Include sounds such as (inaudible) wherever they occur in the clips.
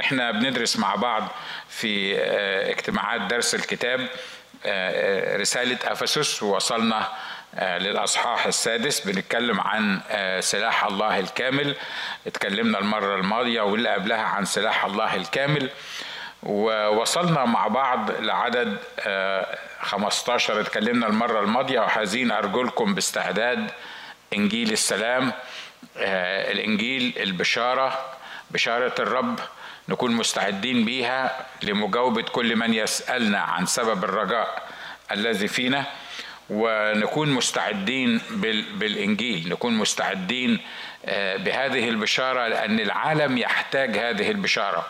إحنا بندرس مع بعض في اجتماعات درس الكتاب رسالة أفسس ووصلنا للأصحاح السادس. بنتكلم عن سلاح الله الكامل. اتكلمنا المرة الماضية واللي قبلها عن سلاح الله الكامل. ووصلنا مع بعض لعدد 15 اتكلمنا المرة الماضية وحازين أرجلكم باستعداد. إنجيل السلام الإنجيل البشارة بشارة الرب نكون مستعدين بيها لمجاوبة كل من يسألنا عن سبب الرجاء الذي فينا ونكون مستعدين بالإنجيل. نكون مستعدين بهذه البشارة لأن العالم يحتاج هذه البشارة.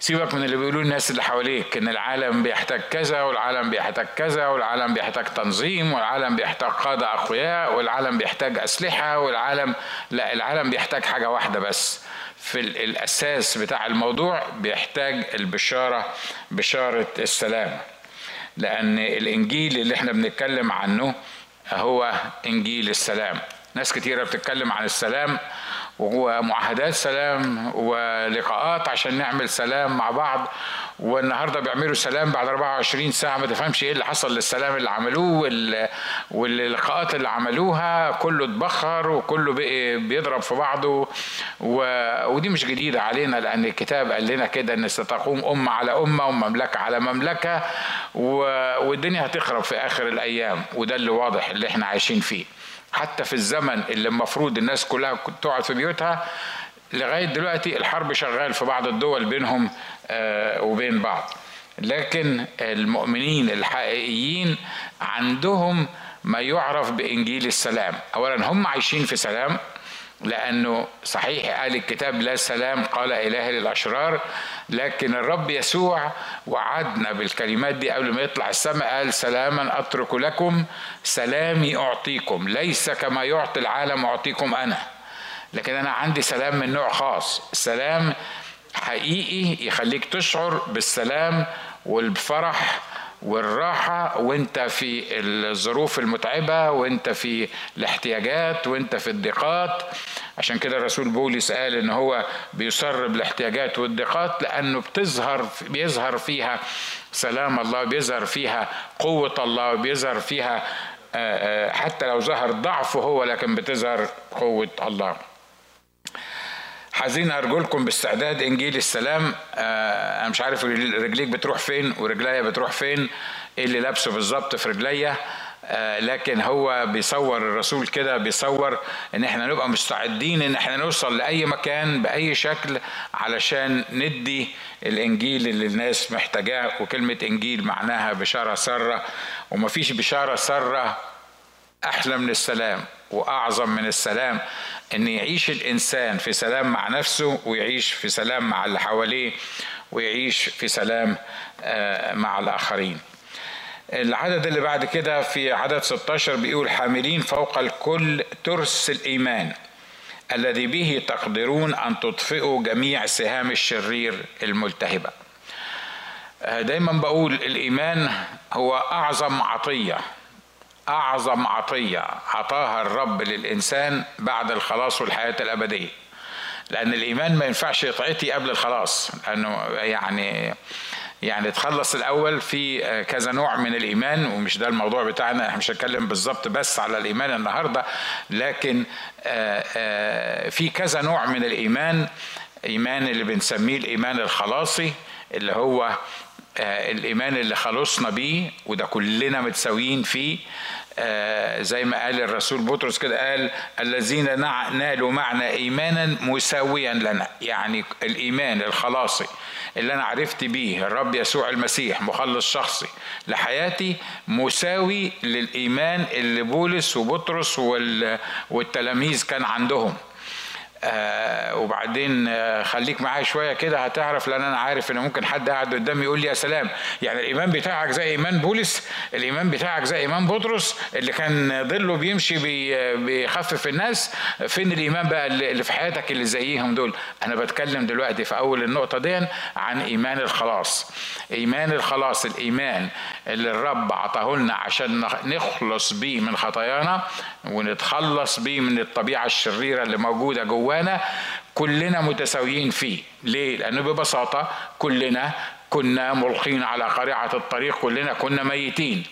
سيبك من اللي بيقولوا الناس اللي حواليك إن العالم بيحتاج كذا والعالم بيحتاج كذا والعالم بيحتاج تنظيم والعالم بيحتاج قادة أقوياء والعالم بيحتاج أسلحة والعالم لا العالم بيحتاج حاجة واحدة بس. في الأساس بتاع الموضوع بيحتاج البشارة بشارة السلام. لأن الإنجيل اللي إحنا بنتكلم عنه هو إنجيل السلام. ناس كتيرة بتتكلم عن السلام ومعاهدات سلام ولقاءات عشان نعمل سلام مع بعض والنهارده بيعملوا سلام بعد 24 ساعة. ما تفهمش إيه اللي حصل للسلام اللي عملوه واللقاءات اللي عملوها. كله اتبخر وكله بقي بيضرب في بعضه. و... ودي مش جديدة علينا لأن الكتاب قال لنا كده إن ستقوم أمة على أمة ومملكة على مملكة. و... والدنيا هتخرب في آخر الأيام. وده اللي واضح اللي إحنا عايشين فيه. حتى في الزمن اللي المفروض الناس كلها تقعد في بيوتها لغاية دلوقتي الحرب شغال في بعض الدول بينهم وبين بعض. لكن المؤمنين الحقيقيين عندهم ما يعرف بإنجيل السلام. اولا هم عايشين في سلام لأنه صحيح قال الكتاب لا سلام قال إله للأشرار لكن الرب يسوع وعدنا بالكلمات دي قبل ما يطلع السماء قال سلاما أترك لكم سلامي أعطيكم ليس كما يعطي العالم أعطيكم أنا. لكن أنا عندي سلام من نوع خاص. سلام حقيقي يخليك تشعر بالسلام والفرح والراحة وأنت في الظروف المتعبة وأنت في الاحتياجات وأنت في الضيقات عشان كده الرسول بولس قال إن هو بيصر بالاحتياجات والضيقات لأنه بتظهر بيظهر فيها سلام الله بيظهر فيها قوة الله بيظهر فيها حتى لو ظهر ضعفه هو لكن بتظهر قوة الله. حزين ارجلكم باستعداد إنجيل السلام. آه أنا مش عارف رجليك بتروح فين ورجليا بتروح فين إيه اللي لابسه بالظبط في رجليا. آه لكن هو بيصور الرسول كده بيصور إن إحنا نبقى مستعدين إن إحنا نوصل لأي مكان بأي شكل علشان ندي الإنجيل اللي الناس محتاجاه. وكلمة إنجيل معناها بشارة سارة ومفيش بشارة سارة أحلى من السلام وأعظم من السلام. إن يعيش الإنسان في سلام مع نفسه ويعيش في سلام مع اللي حواليه ويعيش في سلام مع الآخرين. العدد اللي بعد كده في عدد 16 بيقول حاملين فوق الكل ترس الإيمان الذي به تقدرون أن تطفئوا جميع سهام الشرير الملتهبة. دايما بقول الإيمان هو أعظم عطية أعظم عطية عطاها الرب للإنسان بعد الخلاص والحياة الأبدية. لأن الإيمان ما ينفعش يتعطي قبل الخلاص لأنه يعني يعني تخلص الأول في كذا نوع من الإيمان ومش ده الموضوع بتاعنا إحنا مش هنتكلم بالظبط بس على الإيمان النهاردة لكن في كذا نوع من الإيمان. إيمان اللي بنسميه الإيمان الخلاصي اللي هو الإيمان اللي خلصنا بيه وده كلنا متساويين فيه. زي ما قال الرسول بطرس كده قال الذين نالوا معنا ايمانا مساويا لنا. يعني الإيمان الخلاصي اللي أنا عرفت بيه الرب يسوع المسيح مخلص شخصي لحياتي مساوي للإيمان اللي بولس وبطرس والتلاميذ كان عندهم. آه وبعدين آه خليك معايا شوية كده هتعرف لأن أنا عارف إن ممكن حد قاعد قدامي يقول لي يا سلام. يعني الإيمان بتاعك زي إيمان بولس الإيمان بتاعك زي إيمان بطرس اللي كان ظله بيمشي بي بيخفف الناس. فين الإيمان بقى اللي في حياتك اللي زيهم دول؟ أنا بتكلم دلوقتي في أول النقطة دي عن إيمان الخلاص. إيمان الخلاص الإيمان اللي الرب عطاه لنا عشان نخلص بيه من خطايانا ونتخلص بيه من الطبيعة الشريرة اللي موجودة جوانا كلنا متساويين فيه. ليه؟ لأنه ببساطة كلنا كنا ملقين على قريعه الطريق كلنا كنا ميتين.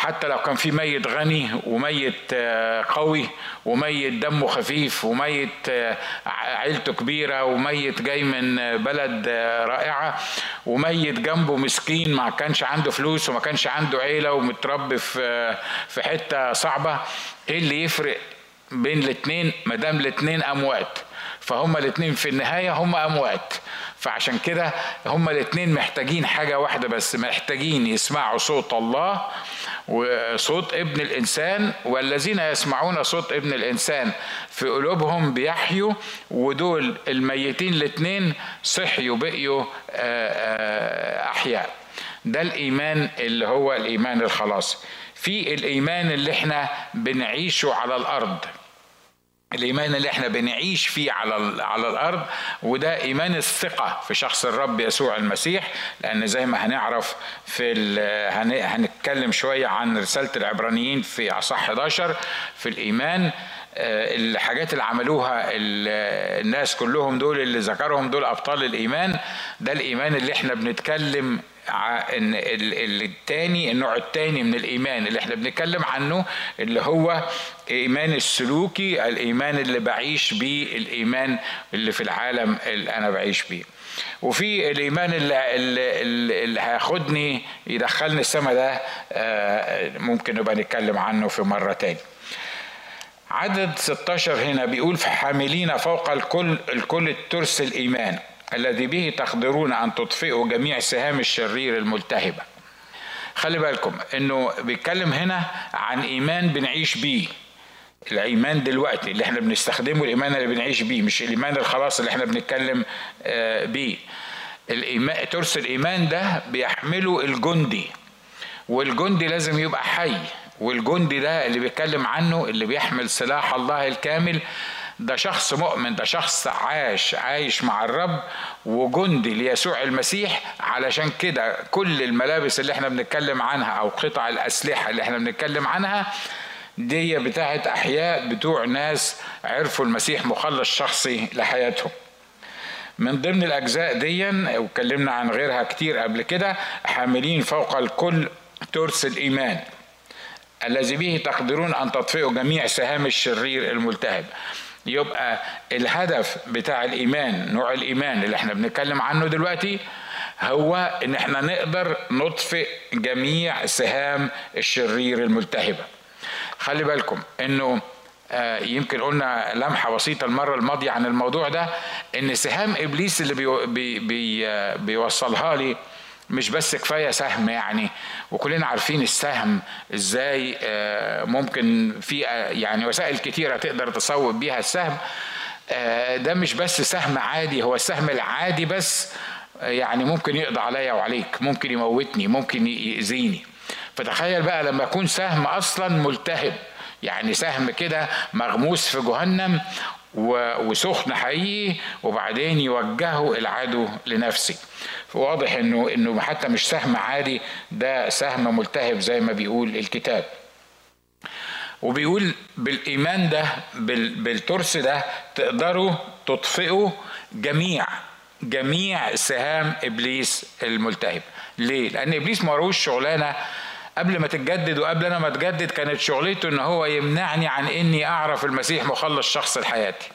حتى لو كان في ميت غني وميت آه، قوي وميت دمه خفيف وميت آه، عيلته كبيرة وميت جاي من بلد آه، رائعة وميت جنبه مسكين ما كانش عنده فلوس وما كانش عنده عيلة ومتربي في في حتة صعبة إيه اللي يفرق بين الاثنين ما دام الاثنين أموات. فهم الاثنين في النهاية هم أموات. فعشان كده هما الاثنين محتاجين حاجة واحدة بس محتاجين يسمعوا صوت الله وصوت ابن الإنسان والذين يسمعون صوت ابن الإنسان في قلوبهم بيحيوا ودول الميتين الاثنين صحيوا بقيوا آه، آه، أحياء. ده الإيمان اللي هو الإيمان الخلاص. في الإيمان اللي إحنا بنعيشه على الأرض. الإيمان اللي إحنا بنعيش فيه على على الأرض وده إيمان الثقة في شخص الرب يسوع المسيح. لأن زي ما هنعرف في هنتكلم شوية عن رسالة العبرانيين في أصح 11 في الإيمان آه، الحاجات اللي عملوها الناس كلهم دول اللي ذكرهم دول أبطال الإيمان. ده الإيمان اللي إحنا بنتكلم إن الثاني النوع الثاني من الإيمان اللي إحنا بنتكلم عنه اللي هو إيمان السلوكي الإيمان اللي بعيش بيه الإيمان اللي في العالم اللي أنا بعيش بيه. وفي الإيمان اللي, اللي, اللي هياخدني يدخلني السما ده آه، ممكن نبقى نتكلم عنه في مرة تاني. عدد 16 هنا بيقول حاملين فوق الكل الكل الترس الإيمان. الذي به تقدرون أن تطفئوا جميع سهام الشرير الملتهبة. خلي بالكم إنه بيتكلم هنا عن إيمان بنعيش بيه. الإيمان دلوقتي اللي إحنا بنستخدمه الإيمان اللي بنعيش بيه مش الإيمان الخلاص اللي إحنا بنتكلم آه، بيه. الإيمان ترس الإيمان ده بيحمله الجندي. والجندي لازم يبقى حي. والجندي ده اللي بيتكلم عنه اللي بيحمل سلاح الله الكامل ده شخص مؤمن ده شخص عاش عايش مع الرب وجندي ليسوع المسيح علشان كده كل الملابس اللي إحنا بنتكلم عنها أو قطع الأسلحة اللي إحنا بنتكلم عنها دي بتاعت أحياء بتوع ناس عرفوا المسيح مخلص شخصي لحياتهم. من ضمن الأجزاء دي واتكلمنا عن غيرها كتير قبل كده حاملين فوق الكل ترس الإيمان الذي به تقدرون أن تطفئوا جميع سهام الشرير الملتهب. يبقى الهدف بتاع الإيمان نوع الإيمان اللي إحنا بنتكلم عنه دلوقتي هو إن إحنا نقدر نطفئ جميع سهام الشرير الملتهبه خلي بالكم إنه آه، يمكن قلنا لمحة بسيطة المرة الماضية عن الموضوع ده إن سهام إبليس اللي آه، بيوصلها لي مش بس كفاية سهم يعني وكلنا عارفين السهم إزاي آه، ممكن في آه، يعني وسائل كتيرة تقدر تصوب بيها السهم. آه، ده مش بس سهم عادي هو السهم العادي بس يعني ممكن يقضي عليا وعليك ممكن يموتني ممكن يأذيني. فتخيل بقى لما يكون سهم أصلا ملتهب يعني سهم كده مغموس في جهنم وسخن حقيقي وبعدين يوجهه العدو لنفسي واضح انه إنه حتى مش سهم عادي ده سهم ملتهب زي ما بيقول الكتاب. وبيقول بالإيمان ده بالترس ده تقدروا تطفئوا جميع جميع سهام إبليس الملتهب. ليه؟ لأن إبليس مروش شغلانة قبل ما تتجدد وقبل أنا ما أتجدد كانت شغلته إن هو يمنعني عن إني أعرف المسيح مخلص شخص لحياتي.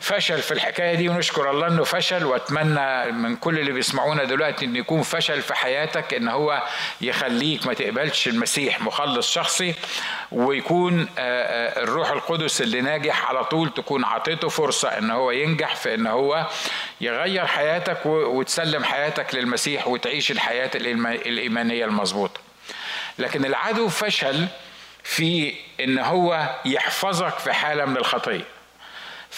فشل في الحكاية دي ونشكر الله إنه فشل وأتمنى من كل اللي بيسمعونا دلوقتي إن يكون فشل في حياتك إن هو يخليك ما تقبلش المسيح مخلص شخصي ويكون آه، آه، الروح القدس اللي ناجح على طول تكون عطيته فرصة إن هو ينجح في إن هو يغير حياتك وتسلم حياتك للمسيح وتعيش الحياة الإيمانية المظبوطة. لكن العدو فشل في إن هو يحفظك في حالة من الخطية.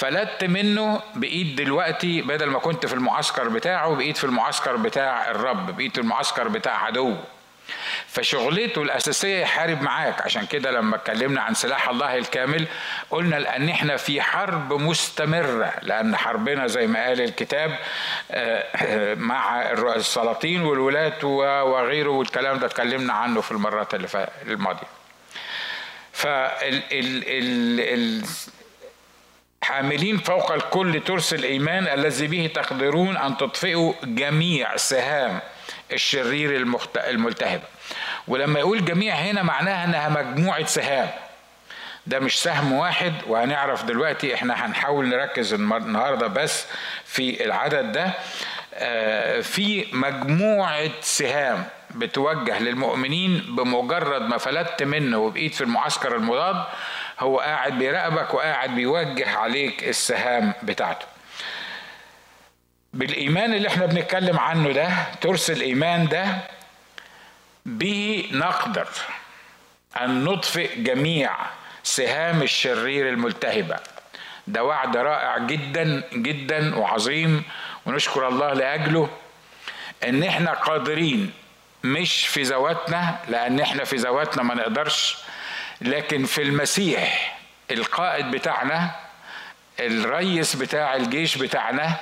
فلت منه بإيد دلوقتي بدل ما كنت في المعسكر بتاعه بقيت في المعسكر بتاع الرب بقيت في المعسكر بتاع عدو. فشغلته الأساسية يحارب معاك. عشان كده لما اتكلمنا عن سلاح الله الكامل قلنا لأن إحنا في حرب مستمرة لأن حربنا زي ما قال الكتاب آه، مع السلاطين والولاة وغيره والكلام ده اتكلمنا عنه في المرات اللي الماضية. فال حاملين فوق الكل ترس الإيمان الذي به تقدرون أن تطفئوا جميع سهام الشرير الملتهبة ولما يقول جميع هنا معناها أنها مجموعة سهام. ده مش سهم واحد وهنعرف دلوقتي إحنا هنحاول نركز النهارده بس في العدد ده. آه، في مجموعة سهام بتوجه للمؤمنين بمجرد ما فلتت منه وبقيت في المعسكر المضاد هو قاعد بيراقبك وقاعد بيوجه عليك السهام بتاعته. بالإيمان اللي إحنا بنتكلم عنه ده ترس الإيمان ده به نقدر أن نطفئ جميع سهام الشرير الملتهبة. ده وعد رائع جدا جدا وعظيم ونشكر الله لأجله إن إحنا قادرين مش في ذواتنا لأن إحنا في ذواتنا ما نقدرش لكن في المسيح القائد بتاعنا الريس بتاع الجيش بتاعنا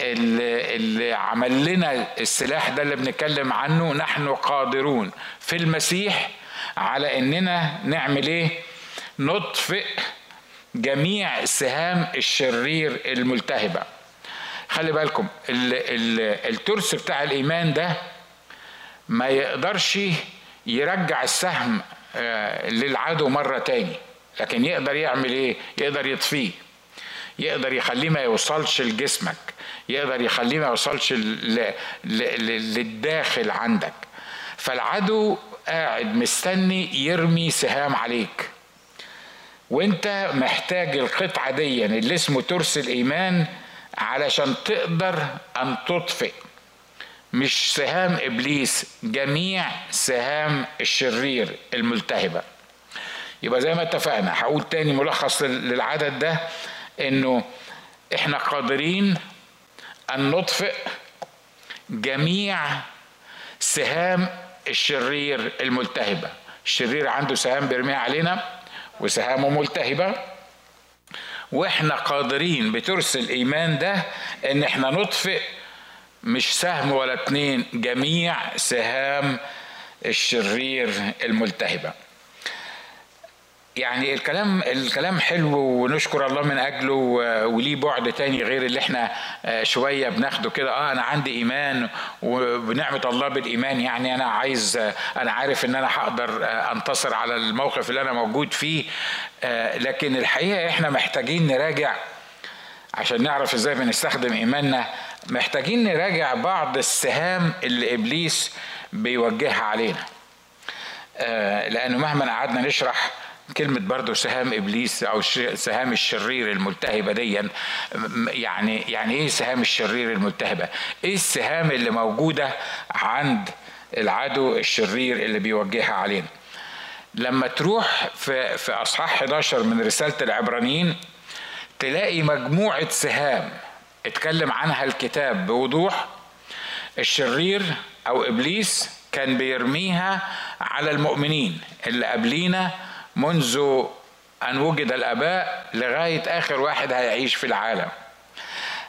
اللي, اللي عمل لنا السلاح ده اللي بنتكلم عنه نحن قادرون في المسيح على إننا نعمل إيه؟ نطفئ جميع سهام الشرير الملتهبة. خلي بالكم الترس بتاع الإيمان ده ما يقدرش يرجع السهم للعدو مرة تاني. لكن يقدر يعمل إيه؟ يقدر يطفيه. يقدر يخليه ما يوصلش لجسمك. يقدر يخليه ما يوصلش للداخل عندك. فالعدو قاعد مستني يرمي سهام عليك. وانت محتاج القطعة دي اللي اسمه ترس الإيمان علشان تقدر أن تطفئ. مش سهام إبليس جميع سهام الشرير الملتهبة. يبقى زي ما اتفقنا هقول تاني ملخص للعدد ده إنه إحنا قادرين أن نطفئ جميع سهام الشرير الملتهبة. الشرير عنده سهام بيرميها علينا وسهامه ملتهبة. وإحنا قادرين بترس الإيمان ده إن إحنا نطفئ مش سهم ولا اتنين جميع سهام الشرير الملتهبة. يعني الكلام الكلام حلو ونشكر الله من أجله وليه بعد تاني غير اللي إحنا آه، شوية بناخده كده. آه أنا عندي إيمان وبنعمة الله بالإيمان. يعني أنا عايز آه، أنا عارف إن أنا هقدر آه، أنتصر على الموقف اللي أنا موجود فيه. لكن الحقيقة إحنا محتاجين نراجع عشان نعرف إزاي بنستخدم إيماننا. محتاجين نراجع بعض السهام اللي إبليس بيوجهها علينا آه، لأنه مهما قعدنا نشرح كلمة برضه سهام إبليس أو سهام الشرير الملتهبة دي يعني يعني إيه سهام الشرير الملتهبة؟ إيه السهام اللي موجودة عند العدو الشرير اللي بيوجهها علينا؟ لما تروح في في أصحاح 11 من رسالة العبرانيين تلاقي مجموعة سهام اتكلم عنها الكتاب بوضوح. الشرير أو إبليس كان بيرميها على المؤمنين اللي قبلينا منذ أن وجد الآباء لغاية آخر واحد هيعيش في العالم.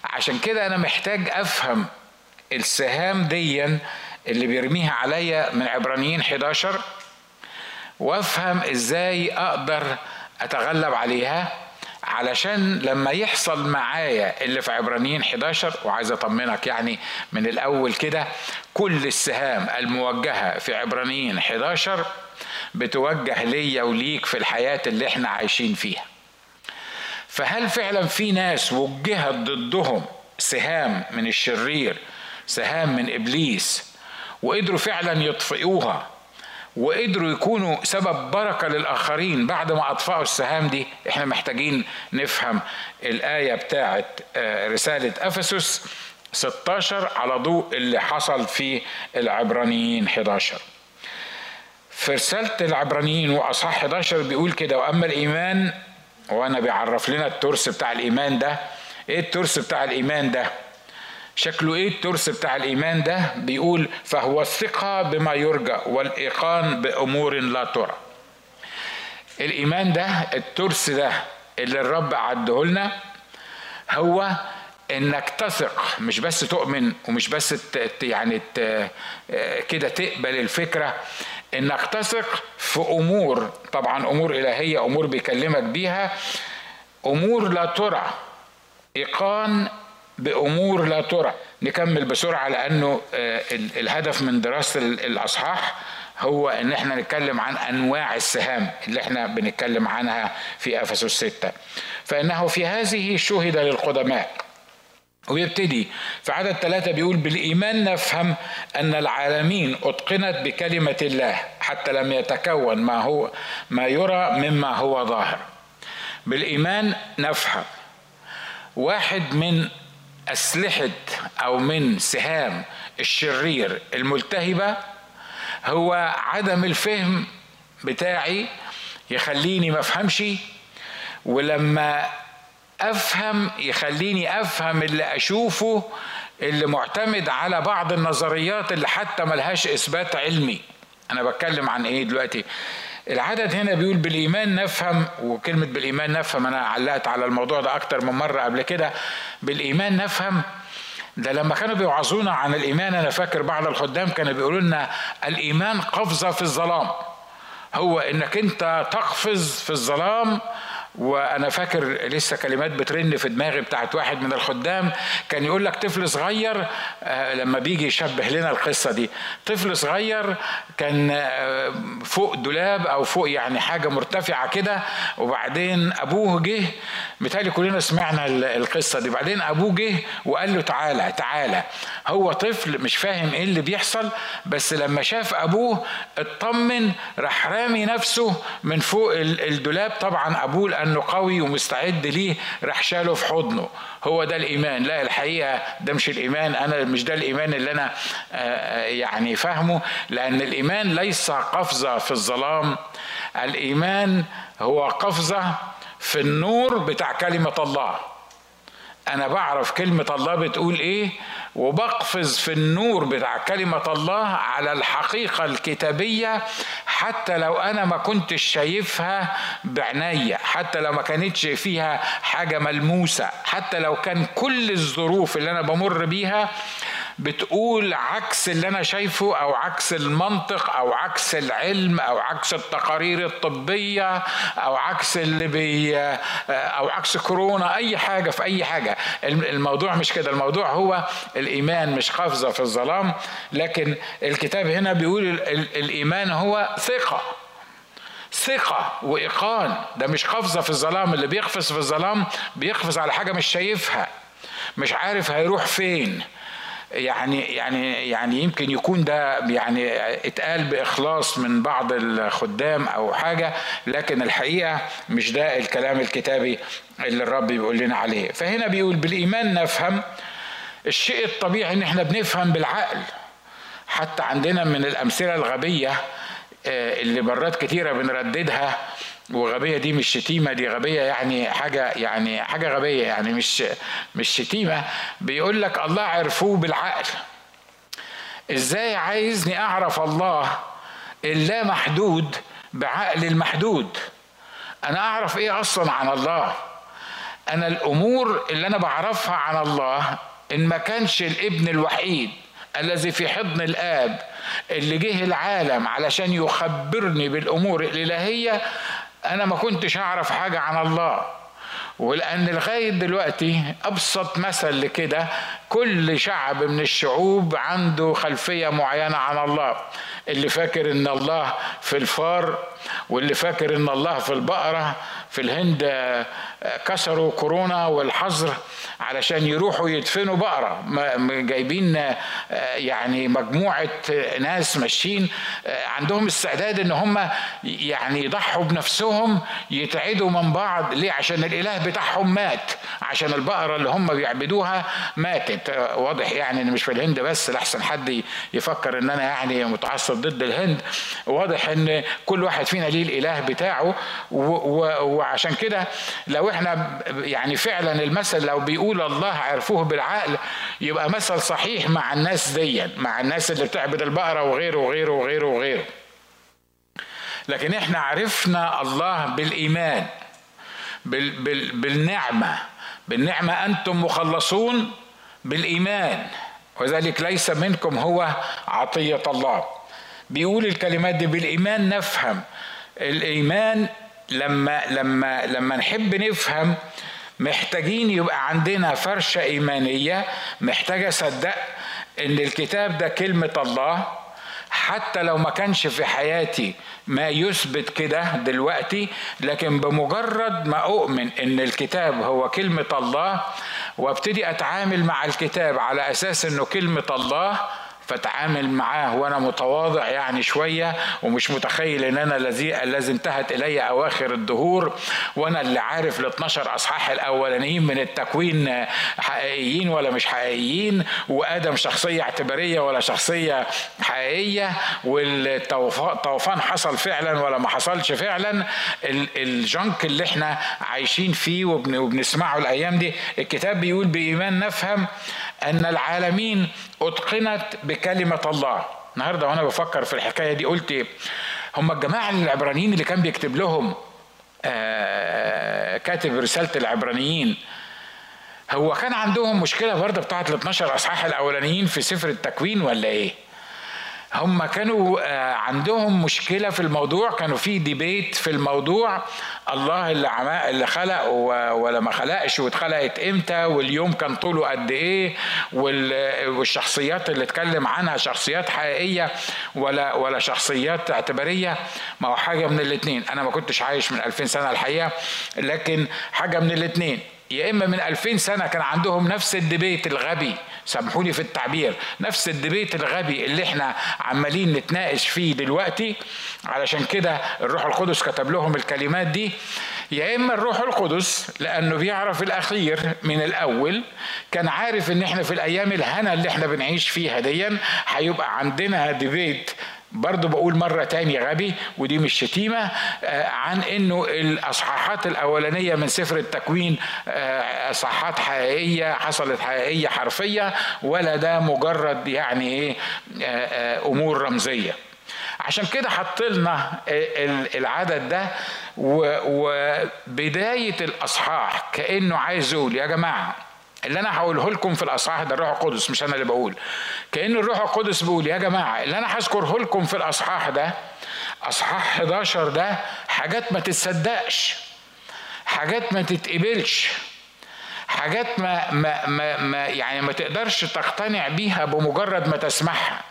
عشان كده أنا محتاج أفهم السهام ديا اللي بيرميها عليا من عبرانيين 11 وأفهم إزاي أقدر أتغلب عليها. علشان لما يحصل معايا اللي في عبرانيين 11 وعايز أطمنك يعني من الأول كده كل السهام الموجهة في عبرانيين 11 بتوجه ليا وليك في الحياة اللي إحنا عايشين فيها. فهل فعلا في ناس وجهت ضدهم سهام من الشرير سهام من إبليس وقدروا فعلا يطفئوها؟ وقدروا يكونوا سبب بركة للآخرين بعد ما أطفأوا السهام دي. إحنا محتاجين نفهم الآية بتاعة آه، رسالة أفسس 16 على ضوء اللي حصل في العبرانيين 11 في رسالة العبرانيين وأصحاح 11 بيقول كده وأما الإيمان وأنا بيعرف لنا الترس بتاع الإيمان ده. إيه الترس بتاع الإيمان ده؟ شكله إيه؟ الترس بتاع الإيمان ده بيقول فهو الثقة بما يرجى والإيقان بأمور لا ترى. الإيمان ده الترس ده اللي الرب عده لنا هو إنك تثق مش بس تؤمن ومش بس يعني كده تقبل الفكرة. إنك تثق في أمور طبعا أمور إلهية أمور بيكلمك بيها أمور لا ترى. إيقان بأمور لا ترى. نكمل بسرعة لأنه آه، الهدف من دراسة الأصحاح هو إن إحنا نتكلم عن أنواع السهام اللي إحنا بنتكلم عنها في أفسس 6 فإنه في هذه شهد للقدماء. ويبتدي في عدد ثلاثة بيقول بالإيمان نفهم أن العالمين أتقنت بكلمة الله حتى لم يتكون ما هو ما يرى مما هو ظاهر. بالإيمان نفهم. واحد من أسلحة أو من سهام الشرير الملتهبة هو عدم الفهم بتاعي يخليني ما أفهمش ولما أفهم يخليني أفهم اللي أشوفه اللي معتمد على بعض النظريات اللي حتى ملهاش إثبات علمي. أنا بتكلم عن إيه دلوقتي؟ العدد هنا بيقول بالإيمان نفهم وكلمة بالإيمان نفهم أنا علقت على الموضوع ده أكتر من مرة قبل كده. بالإيمان نفهم ده لما كانوا بيوعظونا عن الإيمان أنا فاكر بعض الخدام كانوا بيقولوا لنا الإيمان قفزة في الظلام. هو إنك أنت تقفز في الظلام وأنا فاكر لسه كلمات بترن في دماغي بتاعت واحد من الخدام كان يقول لك طفل صغير آه، لما بيجي يشبه لنا القصة دي. طفل صغير كان آه، فوق دولاب أو فوق يعني حاجة مرتفعة كده وبعدين أبوه جه متهيألي كلنا سمعنا القصة دي. بعدين أبوه جه وقال له تعالى تعالى. هو طفل مش فاهم إيه اللي بيحصل بس لما شاف أبوه اطمن راح رامي نفسه من فوق الدولاب. طبعا أبوه لأنه قوي ومستعد ليه راح شاله في حضنه. هو ده الإيمان. لا الحقيقة ده مش الإيمان. أنا مش ده الإيمان اللي أنا آه، آه، يعني فاهمه. لأن الإيمان ليس قفزة في الظلام. الإيمان هو قفزة في النور بتاع كلمة الله. أنا بعرف كلمة الله بتقول إيه؟ وبقفز في النور بتاع كلمة الله على الحقيقة الكتابية حتى لو أنا ما كنتش شايفها بعناية حتى لو ما كانتش فيها حاجة ملموسة حتى لو كان كل الظروف اللي أنا بمر بيها بتقول عكس اللي أنا شايفه أو عكس المنطق أو عكس العلم أو عكس التقارير الطبية أو عكس اللي بي أو عكس كورونا أي حاجة في أي حاجة. الموضوع مش كده. الموضوع هو الإيمان مش قفزة في الظلام. لكن الكتاب هنا بيقول الإيمان هو ثقة. ثقة وإيقان. ده مش قفزة في الظلام. اللي بيقفز في الظلام بيقفز على حاجة مش شايفها. مش عارف هيروح فين. يعني يعني يعني يمكن يكون ده يعني اتقال بإخلاص من بعض الخدام أو حاجة لكن الحقيقة مش ده الكلام الكتابي اللي الرب بيقول لنا عليه. فهنا بيقول بالإيمان نفهم الشيء الطبيعي إن إحنا بنفهم بالعقل. حتى عندنا من الأمثلة الغبية آه، اللي مرات كتيرة بنرددها وغبية دي مش شتيمة دي غبية يعني حاجة يعني حاجة غبية يعني مش مش شتيمة. بيقول لك الله عرفوه بالعقل. إزاي عايزني أعرف الله اللا محدود بعقل المحدود؟ أنا أعرف إيه أصلا عن الله؟ أنا الأمور اللي أنا بعرفها عن الله إن ما كانش الإبن الوحيد الذي في حضن الآب اللي جه العالم علشان يخبرني بالأمور الإلهية أنا ما كنتش أعرف حاجة عن الله. ولأن لغاية دلوقتي أبسط مثل لكده كل شعب من الشعوب عنده خلفية معينة عن الله. اللي فاكر إن الله في الفار واللي فاكر إن الله في البقرة في الهند كسروا كورونا والحظر علشان يروحوا يدفنوا بقرة. جايبين آه، يعني مجموعة ناس ماشيين آه، عندهم استعداد إن هم يعني يضحوا بنفسهم يتعدوا من بعض. ليه؟ عشان الإله بتاعهم مات عشان البقرة اللي هم بيعبدوها ماتت. آه، واضح يعني إن مش في الهند بس لحسن حد يفكر إن أنا يعني متعصب ضد الهند. واضح إن كل واحد فينا ليه الإله بتاعه وعشان كده لو إحنا يعني فعلا المثل لو بيقول الله عرفوه بالعقل يبقى مثل صحيح مع الناس دي مع الناس اللي بتعبد البقرة وغيره وغيره وغيره وغيره. لكن إحنا عرفنا الله بالإيمان بال بال بالنعمة بالنعمة أنتم مخلصون بالإيمان. وذلك ليس منكم هو عطية الله. بيقول الكلمات دي بالإيمان نفهم. الإيمان لما لما لما نحب نفهم محتاجين يبقى عندنا فرشة إيمانية محتاج أصدق إن الكتاب ده كلمة الله. حتى لو ما كانش في حياتي ما يثبت كده دلوقتي لكن بمجرد ما أؤمن إن الكتاب هو كلمة الله وأبتدي أتعامل مع الكتاب على أساس إنه كلمة الله فتعامل معاه وأنا متواضع يعني شوية ومش متخيل إن أنا الذي الذي انتهت إلي أواخر الدهور. وأنا اللي عارف ال 12 أصحاح الأولانيين من التكوين حقيقيين ولا مش حقيقيين وآدم شخصية اعتبارية ولا شخصية حقيقية والطوفان حصل فعلا ولا ما حصلش فعلا. الجنك اللي إحنا عايشين فيه وبنسمعه الأيام دي الكتاب بيقول بإيمان نفهم أن العالمين أتقنت بكلمة الله النهارده وأنا بفكر في الحكاية دي قلت هم الجماعة العبرانيين اللي كان بيكتب لهم آه كاتب رسالة العبرانيين هو كان عندهم مشكلة برضه بتاعت ال 12 أصحاح الأولانيين في سفر التكوين ولا إيه؟ هم كانوا آه، عندهم مشكلة في الموضوع كانوا في ديبيت في الموضوع. الله اللي اللي خلق ولا ما خلقش واتخلقت إمتى واليوم كان طوله قد إيه والشخصيات اللي اتكلم عنها شخصيات حقيقية ولا ولا شخصيات اعتبارية. ما هو حاجة من الاتنين. أنا ما كنتش عايش من 2000 سنة الحقيقة لكن حاجة من الاتنين. يا إما من 2000 سنة كان عندهم نفس الدبيت الغبي سامحوني في التعبير نفس الدبيت الغبي اللي إحنا عمالين نتناقش فيه دلوقتي. علشان كده الروح القدس كتب لهم الكلمات دي. يا إما الروح القدس لأنه بيعرف الأخير من الأول كان عارف إن إحنا في الأيام الهنا اللي إحنا بنعيش فيها ديا هيبقى عندنا ديبيت برضه بقول مرة تاني غبي ودي مش شتيمة آه، عن إنه الأصحاحات الأولانية من سفر التكوين آه، أصحاحات حقيقية حصلت حقيقية حرفية ولا ده مجرد يعني إيه آه، أمور رمزية. عشان كده حط لنا العدد ده وبداية الأصحاح كأنه عايز يقول يا جماعة اللي أنا هقوله لكم في الأصحاح ده الروح القدس مش أنا اللي بقول. كأن الروح القدس بيقول يا جماعة اللي أنا هذكره لكم في الأصحاح ده أصحاح 11 ده حاجات ما تتصدقش حاجات ما تتقبلش حاجات ما, ما, ما, ما يعني ما تقدرش تقتنع بيها بمجرد ما تسمعها.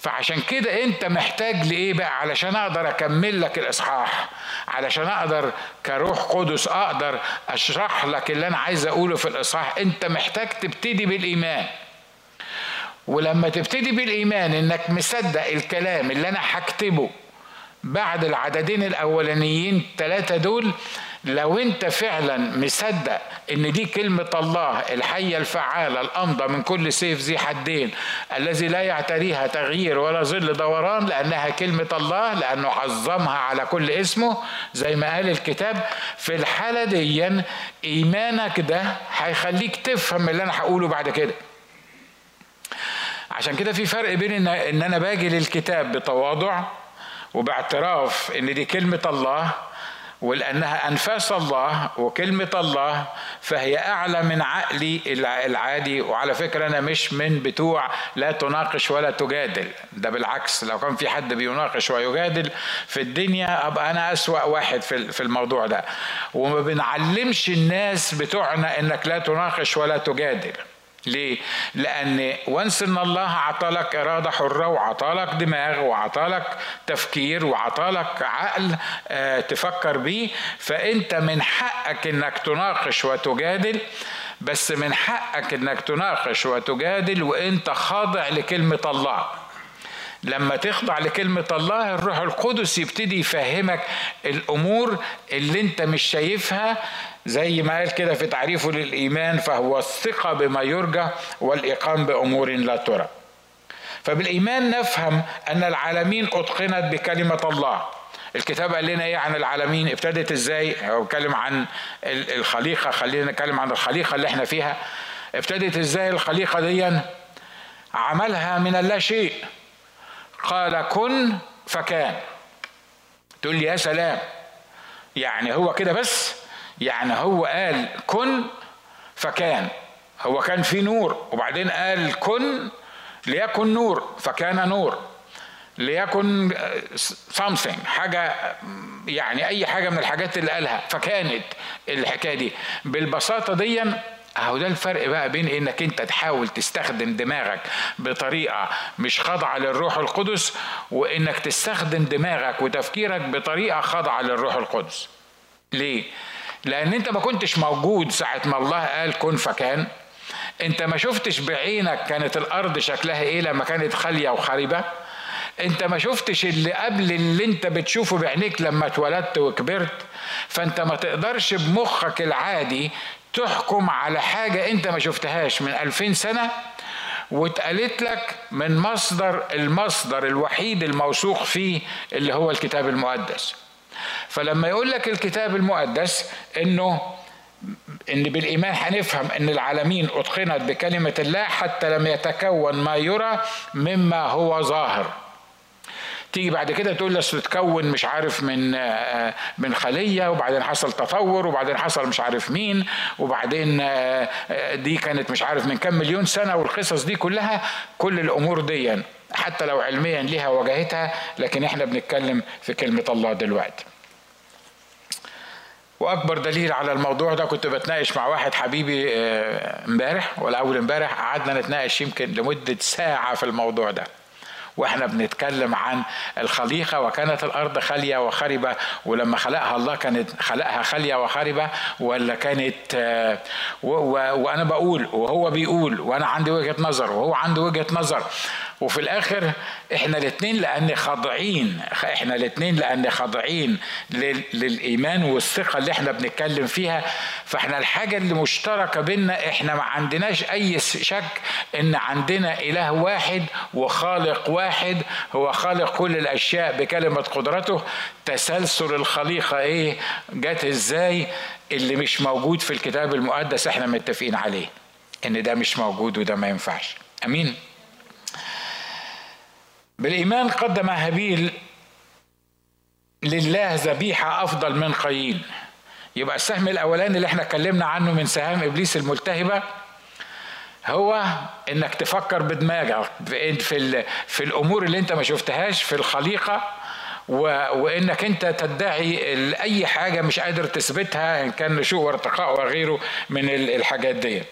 فعشان كده انت محتاج لإيه بقى؟ علشان أقدر أكمل لك الإصحاح. علشان أقدر كروح قدس أقدر أشرح لك اللي أنا عايز أقوله في الإصحاح. انت محتاج تبتدي بالإيمان. ولما تبتدي بالإيمان إنك مصدق الكلام اللي أنا هكتبه بعد العددين الأولانيين ثلاثة دول لو انت فعلا مصدق إن دي كلمة الله الحية الفعالة الأمضى من كل سيف ذي حدين الذي لا يعتريها تغيير ولا ظل دوران لأنها كلمة الله لأنه عظمها على كل اسمه زي ما قال الكتاب في الحالة دي إيمانك ده هيخليك تفهم اللي أنا هقوله بعد كده. عشان كده في فرق بين ان أنا باجي للكتاب بتواضع وباعتراف إن دي كلمة الله ولأنها أنفاس الله وكلمة الله فهي أعلى من عقلي العادي. وعلى فكرة أنا مش من بتوع لا تناقش ولا تجادل. ده بالعكس لو كان في حد بيناقش ويجادل في الدنيا أبقى أنا أسوأ واحد في الموضوع ده. وما بنعلمش الناس بتوعنا إنك لا تناقش ولا تجادل. ليه؟ لأن وانس إن الله عطالك إرادة حرة وعطالك دماغ وعطالك تفكير وعطالك عقل آه تفكر بيه فأنت من حقك إنك تناقش وتجادل بس من حقك إنك تناقش وتجادل وأنت خاضع لكلمة الله لما تخضع لكلمة الله الروح القدس يبتدي يفهمك الأمور اللي أنت مش شايفها زي ما قال كده في تعريفه للإيمان فهو الثقة بما يرجى والإقام بأمور لا ترى. فبالإيمان نفهم أن العالمين أتقنت بكلمة الله. الكتاب قال لنا إيه عن العالمين؟ ابتدت إزاي؟ هو بيتكلم عن الخليقة خلينا نتكلم عن الخليقة اللي إحنا فيها. ابتدت إزاي الخليقة دي؟ عملها من اللا شيء. قال كن فكان تقول لي يا سلام يعني هو كده بس؟ يعني هو قال كن فكان. هو كان في نور وبعدين قال كن ليكن نور فكان نور. ليكن something حاجة يعني أي حاجة من الحاجات اللي قالها. فكانت الحكاية دي. بالبساطة دي أهو ده الفرق بقى بين إنك أنت تحاول تستخدم دماغك بطريقة مش خاضعة للروح القدس وإنك تستخدم دماغك وتفكيرك بطريقة خاضعة للروح القدس. ليه؟ لأن أنت ما كنتش موجود ساعة ما الله قال كن فكان. أنت ما شفتش بعينك كانت الأرض شكلها إيه لما كانت خالية وخربه أنت ما شفتش اللي قبل اللي أنت بتشوفه بعينيك لما اتولدت وكبرت. فأنت ما تقدرش بمخك العادي تحكم على حاجة أنت ما شفتهاش من ألفين سنة واتقالت لك من مصدر المصدر الوحيد الموثوق فيه اللي هو الكتاب المقدس. فلما يقول لك الكتاب المقدس إنه إن بالإيمان هنفهم إن العالمين أتقنت بكلمة الله حتى لم يتكون ما يرى مما هو ظاهر. تيجي بعد كده تقول لي أصل تكون مش عارف من آه، من خلية وبعدين حصل تطور وبعدين حصل مش عارف مين وبعدين آه، آه، دي كانت مش عارف من كام مليون سنة والقصص دي كلها كل الأمور دي. حتى لو علميا ليها وجهتها لكن إحنا بنتكلم في كلمة الله دلوقتي. وأكبر دليل على الموضوع ده كنت بتناقش مع واحد حبيبي امبارح ولا أول امبارح قعدنا نتناقش يمكن لمدة ساعة في الموضوع ده. وإحنا بنتكلم عن الخليقة وكانت الأرض خالية وخربة ولما خلقها الله كانت خلقها خالية وخربة ولا كانت آه، وأنا بقول وهو بيقول وأنا عندي وجهة نظر وهو عنده وجهة نظر. وفي الآخر إحنا الاثنين لأن خاضعين. إحنا الاثنين لأن خاضعين للإيمان والثقة اللي إحنا بنتكلم فيها. فإحنا الحاجة اللي مشتركة بينا إحنا ما عندناش أي شك إن عندنا إله واحد وخالق واحد. هو خالق كل الأشياء بكلمة قدرته. تسلسل الخليقة إيه؟ جت إزاي؟ اللي مش موجود في الكتاب المقدس إحنا متفقين عليه. إن ده مش موجود وده ما ينفعش. أمين؟ بالإيمان قدم هابيل لله ذبيحة أفضل من قايين يبقى السهم الأولاني اللي إحنا اتكلمنا عنه من سهام إبليس الملتهبة هو إنك تفكر بدماغك في في الأمور اللي أنت ما شفتهاش في الخليقة وإنك أنت تدعي أي حاجة مش قادر تثبتها إن كان نشوء وارتقاء وغيره من الحاجات دي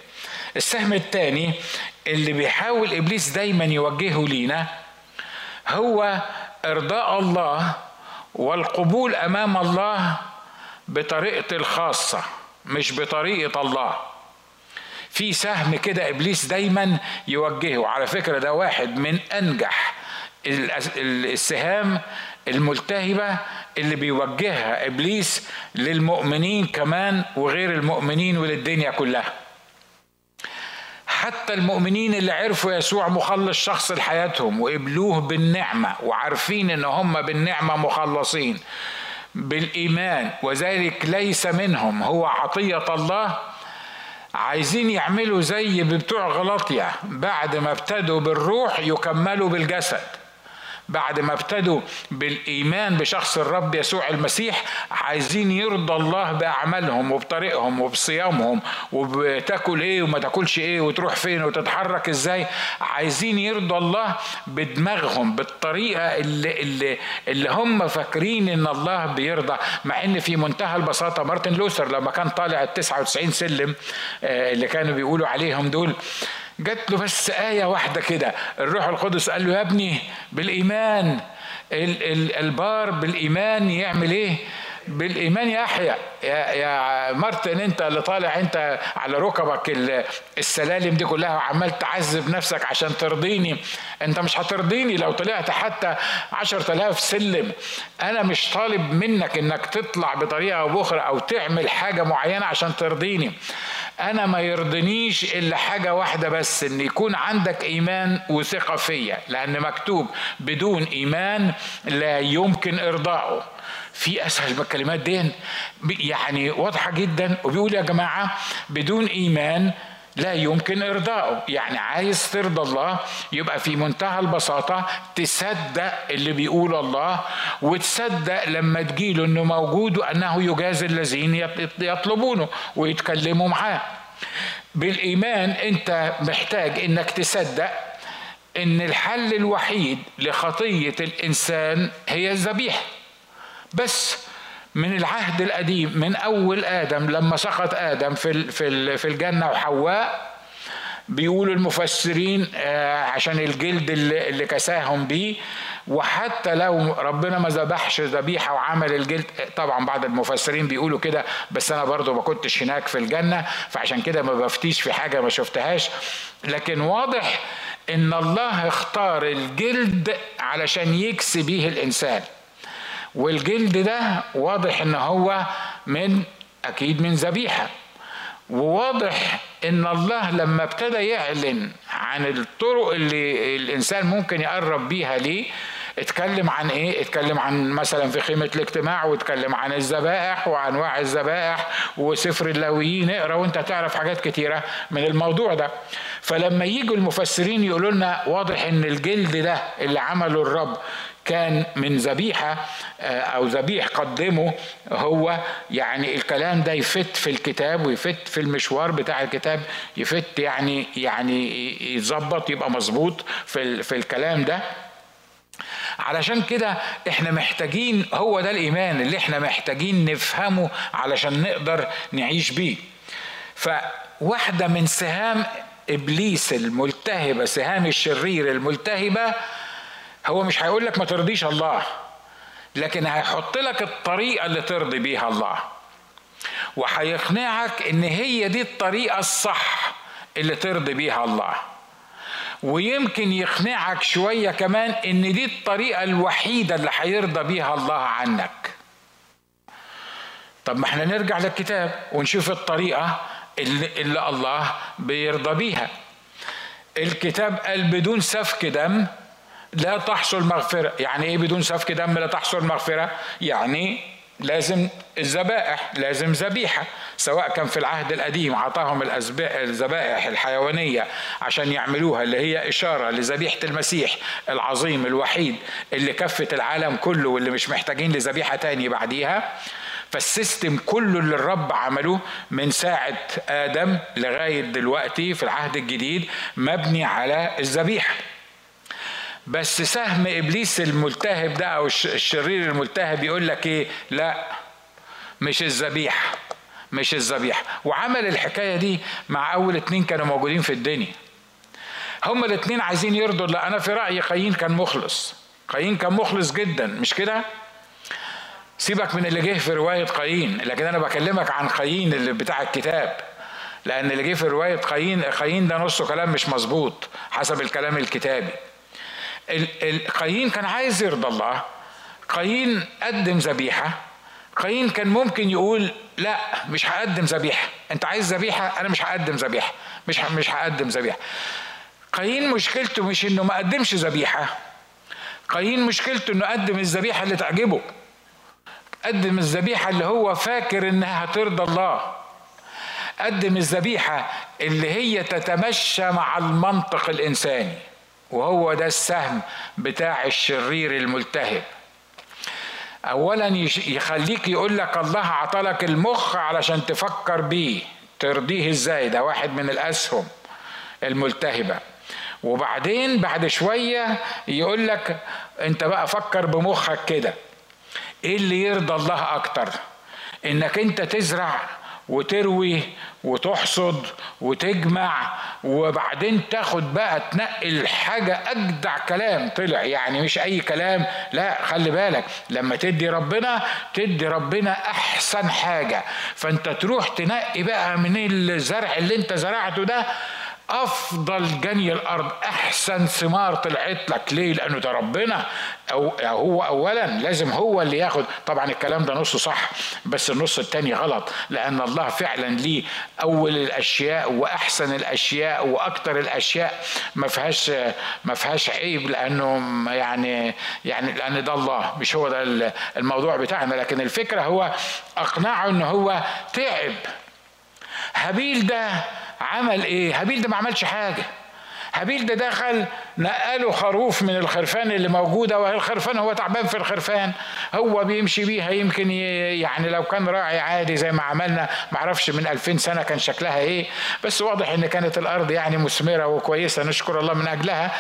السهم الثاني اللي بيحاول إبليس دايما يوجهه لينا هو إرضاء الله والقبول أمام الله بطريقتي الخاصة مش بطريقة الله. في سهم كده إبليس دايما يوجهه. على فكرة ده واحد من أنجح السهام الملتهبة اللي بيوجهها إبليس للمؤمنين كمان وغير المؤمنين وللدنيا كلها. حتى المؤمنين اللي عرفوا يسوع مخلص شخص لحياتهم وقبلوه بالنعمة وعارفين إن هم بالنعمة مخلصين بالإيمان وذلك ليس منهم هو عطية الله. عايزين يعملوا زي بتوع غلطية بعد ما ابتدوا بالروح يكملوا بالجسد. بعد ما ابتدوا بالإيمان بشخص الرب يسوع المسيح عايزين يرضى الله بأعمالهم وبطريقهم وبصيامهم وبتاكل إيه وما تاكلش إيه وتروح فين وتتحرك إزاي. عايزين يرضى الله بدماغهم بالطريقة اللي اللي اللي هم فاكرين إن الله بيرضى. مع إن في منتهى البساطة مارتن لوثر لما كان طالع ال 99 سلم آه، اللي كانوا بيقولوا عليهم دول جات له بس آية واحدة كده. الروح القدس قال له يا ابني بالإيمان البار بالإيمان يعمل إيه؟ بالإيمان يحيى يا يا مارتن أنت اللي طالع أنت على ركبك السلالم دي كلها وعمال تعذب نفسك عشان ترضيني. أنت مش هترضيني لو طلعت حتى عشرة آلاف سلم. أنا مش طالب منك إنك تطلع بطريقة أو بأخرى أو تعمل حاجة معينة عشان ترضيني. أنا ما يرضنيش إلا حاجة واحدة بس إن يكون عندك إيمان وثقة فيا لأن مكتوب بدون إيمان لا يمكن ارضائه في أسهل من الكلمات دي يعني واضحة جدا وبيقول يا جماعة بدون إيمان لا يمكن ارضائه يعني عايز ترضى الله يبقى في منتهى البساطة تصدق اللي بيقول الله وتصدق لما تجيله إنه موجود وأنه يجازي الذين يطلبونه ويتكلموا معاه. بالإيمان أنت محتاج إنك تصدق إن الحل الوحيد لخطية الإنسان هي الذبيحة. بس من العهد القديم من أول آدم لما سقط آدم في في في الجنة وحواء بيقولوا المفسرين آه، عشان الجلد اللي كساهم بيه وحتى لو ربنا ما ذبحش ذبيحة وعمل الجلد طبعا بعض المفسرين بيقولوا كده بس أنا برضو ما كنتش هناك في الجنة فعشان كده ما بفتيش في حاجة ما شفتهاش. لكن واضح إن الله اختار الجلد علشان يكسي بيه الإنسان. والجلد ده واضح إن هو من أكيد من ذبيحة. وواضح إن الله لما ابتدى يعلن عن الطرق اللي الإنسان ممكن يقرب بيها ليه اتكلم عن إيه؟ اتكلم عن مثلا في خيمة الاجتماع واتكلم عن الذبائح وأنواع الذبائح وسفر اللاويين. اقرأ وأنت تعرف حاجات كتيرة من الموضوع ده. فلما يجوا المفسرين يقولوا لنا واضح إن الجلد ده اللي عمله الرب كان من ذبيحة آه، أو ذبيح قدمه هو يعني الكلام ده يفت في الكتاب ويفت في المشوار بتاع الكتاب يفت يعني يعني يتظبط يبقى مظبوط في في الكلام ده. علشان كده إحنا محتاجين هو ده الإيمان اللي إحنا محتاجين نفهمه علشان نقدر نعيش بيه. فواحدة من سهام إبليس الملتهبة سهام الشرير الملتهبة هو مش هيقول لك ما ترضيش الله لكن هيحط لك الطريقة اللي ترضي بيها الله. وهيقنعك إن هي دي الطريقة الصح اللي ترضي بيها الله. ويمكن يقنعك شوية كمان إن دي الطريقة الوحيدة اللي هيرضى بيها الله عنك. طب ما إحنا نرجع للكتاب ونشوف الطريقة اللي, اللي الله بيرضى بيها. الكتاب قال بدون سفك دم لا تحصل مغفرة. يعني إيه بدون سفك دم لا تحصل مغفرة؟ يعني لازم الذبائح لازم ذبيحة سواء كان في العهد القديم عطاهم الذبائح الحيوانية عشان يعملوها اللي هي إشارة لذبيحة المسيح العظيم الوحيد اللي كفت العالم كله واللي مش محتاجين لذبيحة تاني بعديها. فالسيستم كله اللي الرب عمله من ساعة آدم لغاية دلوقتي في العهد الجديد مبني على الذبيحة. بس سهم إبليس الملتهب ده أو الشرير الملتهب يقول لك إيه؟ لا مش الذبيحه مش الذبيحه وعمل الحكاية دي مع أول اتنين كانوا موجودين في الدنيا. هما الاتنين عايزين يرضوا لا أنا في رأيي قايين كان مخلص. قايين كان مخلص جدا مش كده؟ سيبك من اللي جه في رواية قايين لكن أنا بكلمك عن قايين اللي بتاع الكتاب. لأن اللي جه في رواية قايين قايين ده نصه كلام مش مظبوط حسب الكلام الكتابي. قايين كان عايز يرضى الله قايين قدم ذبيحة قايين كان ممكن يقول لا مش هقدم ذبيحة. انت عايز ذبيحة؟ أنا مش هقدم ذبيحة. مش مش هقدم ذبيحة. قايين مشكلته مش انه ما قدمش ذبيحة. قايين مشكلته انه قدم الذبيحة اللي تعجبه. قدم الذبيحة اللي هو فاكر انها هترضى الله. قدم الذبيحة اللي هي تتمشى مع المنطق الإنساني. وهو ده السهم بتاع الشرير الملتهب. اولا يخليك يقول لك الله عطلك المخ علشان تفكر بيه ترضيه إزاي؟ ده واحد من الأسهم الملتهبة. وبعدين بعد شوية يقول لك أنت بقى فكر بمخك كده. إيه اللي يرضى الله أكتر؟ إنك أنت تزرع وتروي وتحصد وتجمع وبعدين تاخد بقى تنقل حاجة أجدع كلام طلع. يعني مش أي كلام لا خلي بالك لما تدي ربنا تدي ربنا أحسن حاجة. فأنت تروح تنقي بقى من الزرع اللي أنت زرعته ده أفضل جني الأرض أحسن ثمار طلعت لك. ليه؟ لأنه ده ربنا. أو هو اولا لازم هو اللي ياخد. طبعا الكلام ده نصه صح بس النص التاني غلط. لأن الله فعلا ليه أول الأشياء وأحسن الأشياء وأكتر الأشياء. ما فيهاش ما فيهاش عيب لأنه يعني يعني لأن ده الله. مش هو ده الموضوع بتاعنا. لكن الفكرة هو أقنعه إن هو تعب. هابيل ده عمل إيه؟ هابيل ده ما عملش حاجة. هابيل ده دخل نقله خروف من الخرفان اللي موجودة وهي الخرفان هو تعبان في الخرفان. هو بيمشي بيها يمكن يعني لو كان راعي عادي زي ما عملنا معرفش من ألفين سنة كان شكلها إيه. بس واضح إن كانت الأرض يعني مثمرة وكويسة نشكر الله من أجلها.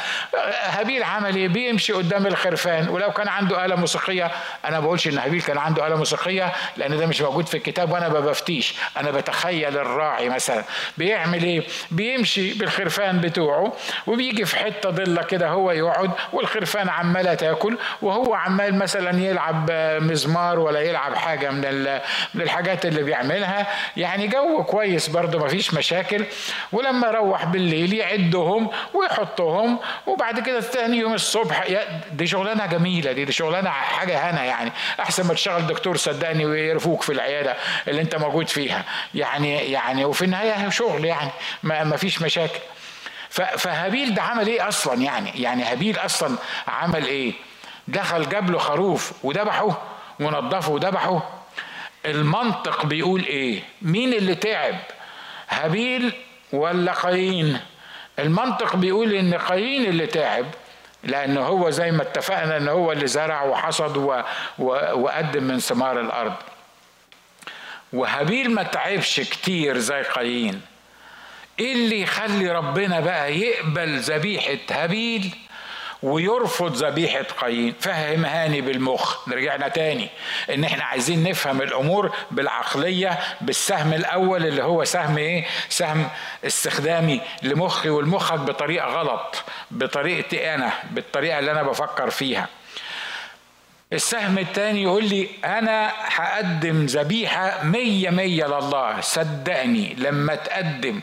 هابيل عمل إيه بيمشي قدام الخرفان ولو كان عنده آلة موسيقية أنا بقولش إن هابيل كان عنده آلة موسيقية لأن ده مش موجود في الكتاب وأنا ما بفتيش. أنا بتخيل الراعي مثلا بيعمل إيه؟ بيمشي بالخرفان بتوعه وبيجي في حتة ضله كده هو يقعد والخرفان عماله تاكل وهو عمال مثلا يلعب مزمار ولا يلعب حاجة من من الحاجات اللي بيعملها. يعني جو كويس برضه مفيش مشاكل. ولما روح بالليل يعدهم ويحطهم وبعد كده تاني يوم الصبح دي شغلانة جميلة دي, دي شغلانة حاجة هنا يعني. أحسن ما تشتغل دكتور صدقني ويرفوك في العيادة اللي أنت موجود فيها. يعني يعني وفي النهاية شغل يعني ما فيش مشاكل. فهابيل ده عمل إيه أصلا يعني؟ يعني هابيل أصلا عمل إيه؟ دخل جاب له خروف وذبحه ونضفه وذبحه. المنطق بيقول إيه؟ مين اللي تعب؟ هابيل ولا قايين؟ المنطق بيقول إن قايين اللي تعب لأنه هو زي ما اتفقنا أنه هو اللي زرع وحصد و... و... وقدم من ثمار الأرض. وهابيل ما تعبش كتير زي قايين. إيه اللي يخلي ربنا بقى يقبل ذبيحة هابيل ويرفض ذبيحة قايين؟ فهمهاني بالمخ. رجعنا تاني. إن إحنا عايزين نفهم الأمور بالعقلية بالسهم الأول اللي هو سهم إيه؟ سهم استخدامي لمخي والمخك بطريقة غلط بطريقتي أنا بالطريقة اللي أنا بفكر فيها. السهم التاني يقول لي أنا هقدم ذبيحة مية مية لله صدقني لما تقدم.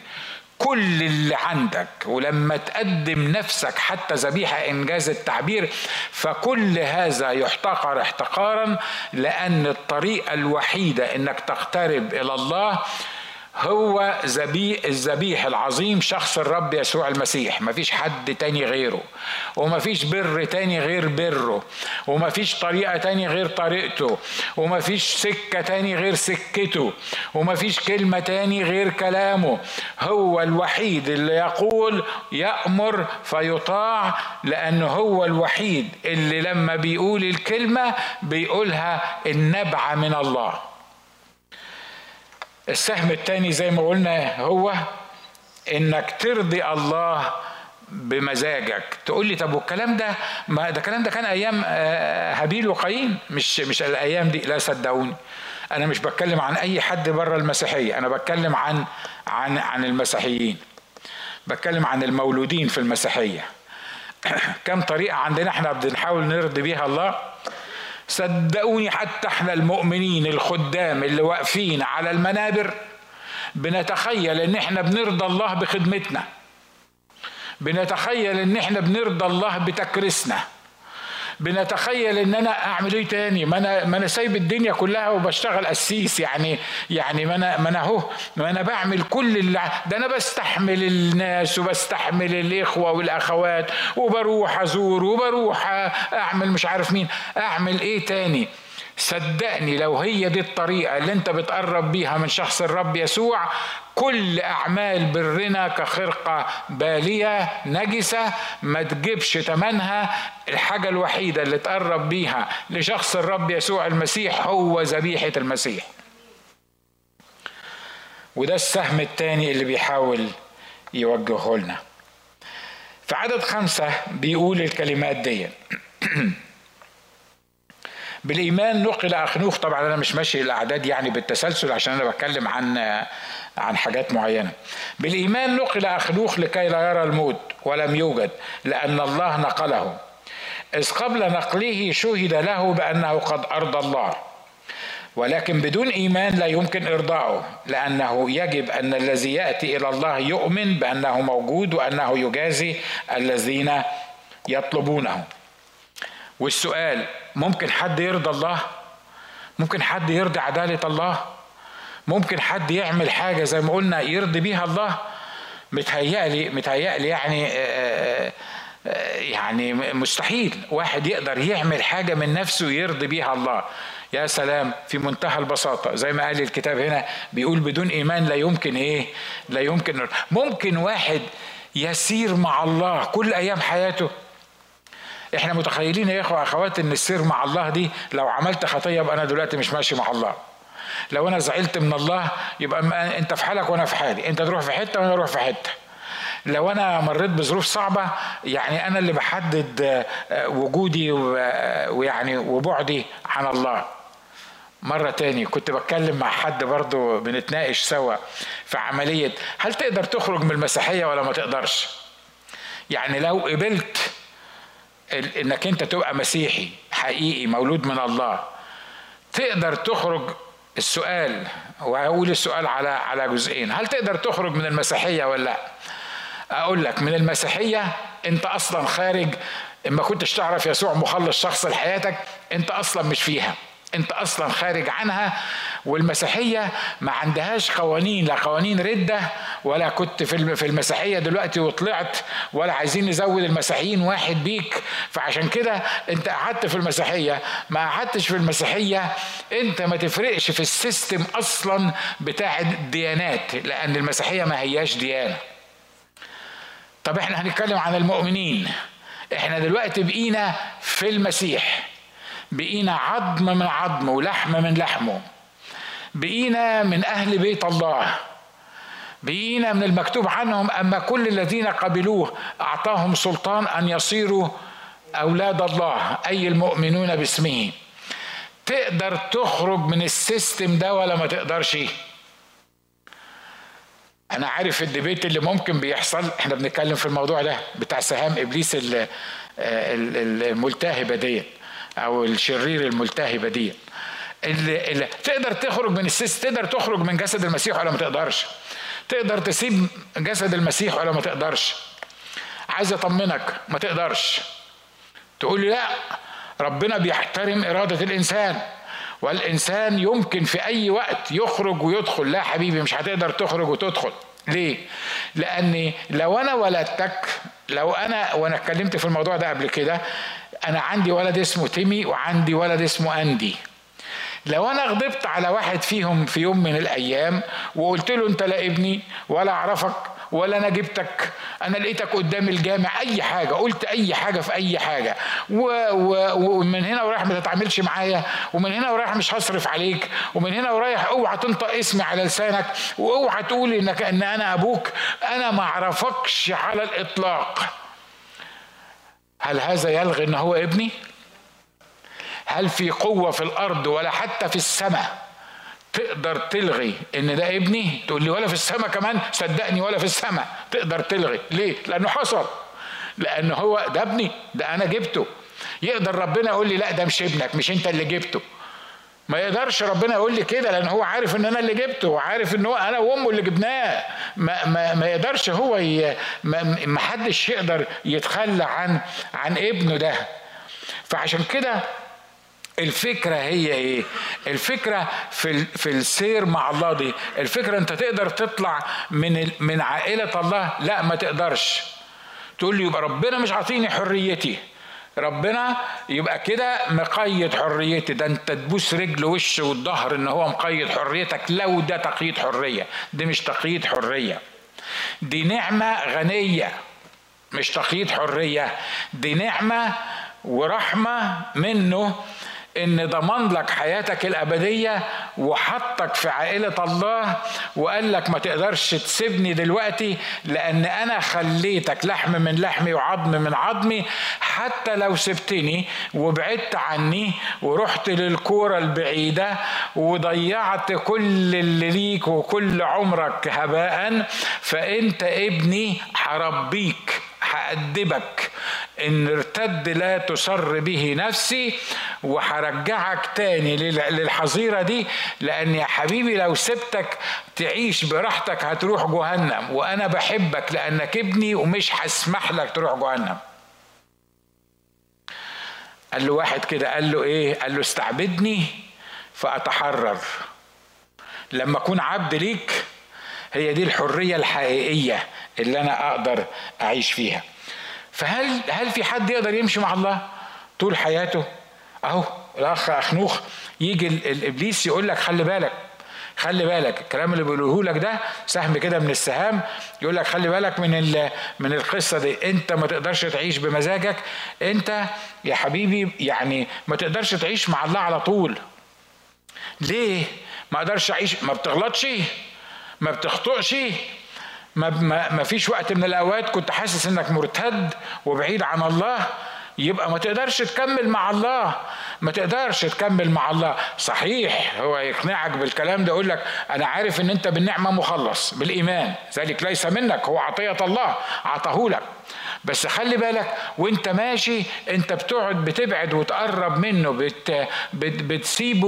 كل اللي عندك ولما تقدم نفسك حتى ذبيحة إنجاز التعبير فكل هذا يحتقر احتقارا لأن الطريقة الوحيدة إنك تقترب إلى الله هو الذبيح العظيم شخص الرب يسوع المسيح. مفيش حد تاني غيره. ومفيش بر تاني غير بره. ومفيش طريقة تاني غير طريقته. ومفيش سكة تاني غير سكته. ومفيش كلمة تاني غير كلامه. هو الوحيد اللي يقول يأمر فيطاع لأنه هو الوحيد اللي لما بيقول الكلمة بيقولها النبعة من الله. السهم الثاني زي ما قلنا هو إنك ترضي الله بمزاجك. تقول لي طب والكلام ده؟ ما ده الكلام ده كان أيام آه، هابيل وقايين مش مش الأيام دي. لا صدقوني. أنا مش بتكلم عن أي حد بره المسيحية. أنا بتكلم عن عن عن المسيحيين. بتكلم عن المولودين في المسيحية. (clears throat) كم طريقة عندنا إحنا بنحاول نرضي بيها الله؟ صدقوني حتى إحنا المؤمنين الخدام اللي واقفين على المنابر بنتخيل ان إحنا بنرضى الله بخدمتنا. بنتخيل ان إحنا بنرضى الله بتكريسنا. بنتخيل إن أنا أعمل إيه تاني. ما أنا ما أنا سايب الدنيا كلها وبشتغل قسيس يعني يعني ما أنا ما أنا أهو. ما أنا بعمل كل اللي ده أنا بستحمل الناس وبستحمل الإخوة والأخوات وبروح أزور وبروح أعمل مش عارف مين. أعمل إيه تاني؟ صدقني لو هي دي الطريقة اللي أنت بتقرب بيها من شخص الرب يسوع كل أعمال برنا كخرقة بالية نجسة ما تجيبش تمنها. الحاجة الوحيدة اللي تقرب بيها لشخص الرب يسوع المسيح هو ذبيحة المسيح. وده السهم الثاني اللي بيحاول يوجهه لنا. في عدد خمسة بيقول الكلمات دي. (clears throat) بالإيمان نقل أخنوخ. طبعا أنا مش ماشي الأعداد يعني بالتسلسل عشان أنا بتكلم عن عن حاجات معينة. بالإيمان نقل اخنوخ لكي لا يرى الموت ولم يوجد لأن الله نقله. إذ قبل نقله شهد له بأنه قد أرضى الله. ولكن بدون إيمان لا يمكن إرضاؤه لأنه يجب أن الذي يأتي إلى الله يؤمن بأنه موجود وأنه يجازي الذين يطلبونه. والسؤال ممكن حد يرضى الله؟ ممكن حد يرضي عدالة الله؟ ممكن حد يعمل حاجة زي ما قلنا يرضي بيها الله. متهيألي متهيألي يعني آه، آه، يعني مستحيل واحد يقدر يعمل حاجة من نفسه يرضي بيها الله. يا سلام في منتهى البساطة. زي ما قال الكتاب هنا بيقول بدون إيمان لا يمكن إيه؟ لا يمكن ممكن واحد يسير مع الله كل أيام حياته. إحنا متخيلين يا إخوة اخوات إن السير مع الله دي لو عملت خطية يبقى أنا دلوقتي مش ماشي مع الله. لو أنا زعلت من الله يبقى أنت في حالك وأنا في حالي. أنت تروح في حتة وأنا أروح في حتة. لو أنا مريت بظروف صعبة يعني أنا اللي بحدد آه، وجودي ويعني وبعدي عن الله. مرة تاني كنت بتكلم مع حد برضو بنتناقش سوا في عملية هل تقدر تخرج من المسيحية ولا ما تقدرش؟ يعني لو قبلت إنك أنت تبقى مسيحي حقيقي مولود من الله تقدر تخرج السؤال وهقول السؤال على على جزئين. هل تقدر تخرج من المسيحية ولا لأ؟ أقول لك من المسيحية أنت أصلا خارج اما كنتش تعرف يسوع مخلص شخص لحياتك أنت أصلا مش فيها. أنت أصلا خارج عنها. والمسيحية ما عندهاش قوانين لا قوانين ردة ولا كنت في المسيحية دلوقتي وطلعت ولا عايزين نزود المسيحيين واحد بيك. فعشان كده انت قعدت في المسيحية. ما قعدتش في المسيحية انت ما تفرقش في السيستم أصلا بتاع الديانات لأن المسيحية ما هياش ديانة. طب إحنا هنتكلم عن المؤمنين. إحنا دلوقتي بقينا في المسيح. بقينا عظم من عظمه ولحم من لحمه. بقينا من أهل بيت الله. بقينا من المكتوب عنهم أما كل الذين قبلوه أعطاهم سلطان أن يصيروا أولاد الله أي المؤمنون باسمه. تقدر تخرج من ال system ده ولا ما تقدرش؟ أنا عارف ال debate اللي ممكن بيحصل. إحنا بنتكلم في الموضوع ده بتاع سهام إبليس الملتهبة ديت أو الشرير الملتهبة دي اللي, اللي تقدر تخرج من ال sys- تقدر تخرج من جسد المسيح ولا ما تقدرش. تقدر تسيب جسد المسيح ولا ما تقدرش. عايز أطمنك ما تقدرش. تقول لي لا ربنا بيحترم إرادة الإنسان والإنسان يمكن في أي وقت يخرج ويدخل. لا حبيبي مش هتقدر تخرج وتدخل. ليه؟ لأني لو أنا ولدتك لو أنا وأنا اتكلمت في الموضوع ده قبل كده أنا عندي ولد اسمه تيمي وعندي ولد اسمه أندي. لو أنا غضبت على واحد فيهم في يوم من الأيام وقلت له أنت لا ابني ولا أعرفك ولا أنا جبتك أنا لقيتك قدام الجامع أي حاجة قلت أي حاجة في أي حاجة. ومن هنا ورايح ما تتعاملش معايا ومن هنا ورايح مش هصرف عليك ومن هنا ورايح أوعى تنطق اسمي على لسانك وأوعى تقول إنك إن أنا أبوك. أنا ما أعرفكش على الإطلاق. هل هذا يلغي إن هو ابني؟ هل في قوة في الأرض ولا حتى في السماء تقدر تلغي إن ده ابني؟ تقول لي ولا في السماء كمان؟ صدقني ولا في السماء. تقدر تلغي. ليه؟ لأنه حصل. لأن هو ده ابني. ده أنا جبته. يقدر ربنا يقول لي لا ده مش ابنك مش أنت اللي جبته. ما يقدرش ربنا يقول لي كده لأن هو عارف إن أنا اللي جبته. وعارف إن هو أنا وأمه اللي جبناه. ما, ما, ما يقدرش هو ي... ما, ما حدش يقدر يتخلى عن عن ابنه ده. فعشان كده الفكرة هي إيه؟ الفكرة في في السير مع الله دي. الفكرة أنت تقدر تطلع من من عائلة الله؟ لا ما تقدرش. تقول لي يبقى ربنا مش عاطيني حريتي. ربنا يبقى كده مقيد حريتي. ده أنت تبوس رجل وش والظهر إن هو مقيد حريتك لو ده تقييد حرية. دي مش تقييد حرية. دي نعمة غنية مش تقييد حرية. دي نعمة ورحمة منه إن ضمن لك حياتك الأبدية وحطك في عائلة الله وقال لك ما تقدرش تسيبني دلوقتي لأن أنا خليتك لحم من لحمي وعظم من عظمي حتى لو سبتني وبعدت عني ورحت للكورة البعيدة وضيعت كل اللي ليك وكل عمرك هباء فأنت ابني حربيك هأدبك. إن ارتد لا تسر به نفسي وهرجعك تاني للحظيرة دي لأن يا حبيبي لو سبتك تعيش براحتك هتروح جهنم وأنا بحبك لأنك ابني ومش هسمح لك تروح جهنم. قال له واحد كده قال له إيه؟ قال له استعبدني فأتحرر. لما أكون عبد ليك هي دي الحرية الحقيقية اللي أنا أقدر أعيش فيها. فهل هل في حد يقدر يمشي مع الله طول حياته؟ اهو الاخ اخنوخ يجي الابليس يقول لك خلي بالك خلي بالك الكلام اللي بيقوله لك ده سهم كده من السهام يقول لك خلي بالك من من القصة دي انت ما تقدرش تعيش بمزاجك انت يا حبيبي يعني ما تقدرش تعيش مع الله على طول. ليه؟ ما أقدرش اعيش ما بتغلطش ما بتخطئش ما, ما, فيش وقت من الأوقات كنت حاسس إنك مرتد وبعيد عن الله يبقى ما تقدرش تكمل مع الله. ما تقدرش تكمل مع الله. صحيح هو يقنعك بالكلام ده يقول لك أنا عارف إن أنت بالنعمة مخلص بالإيمان. ذلك ليس منك هو عطية الله عطاه لك. بس خلي بالك وأنت ماشي أنت بتقعد بتبعد وتقرب منه بت بت بتسيبه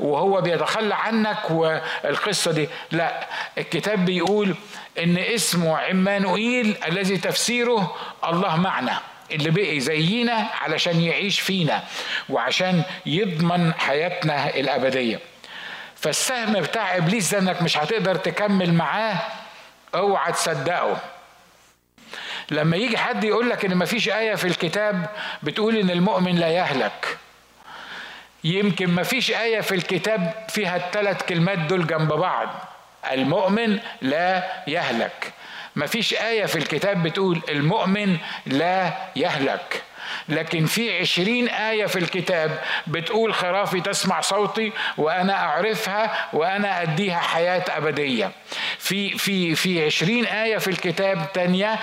وهو بيتخلى عنك والقصة دي. لا الكتاب بيقول إن اسمه عمانوئيل الذي تفسيره الله معنا اللي بقي زينا علشان يعيش فينا وعشان يضمن حياتنا الأبدية. فالسهم بتاع إبليس ده إنك مش هتقدر تكمل معاه أوعى تصدقه. لما يجي حد يقول لك إن مفيش آية في الكتاب بتقول إن المؤمن لا يهلك. يمكن مفيش آية في الكتاب فيها الثلاث كلمات دول جنب بعض. المؤمن لا يهلك. ما فيش آية في الكتاب بتقول المؤمن لا يهلك. لكن في عشرين آية في الكتاب بتقول خرافي تسمع صوتي وأنا أعرفها وأنا أديها حياة أبدية. في في في عشرين آية في الكتاب تانية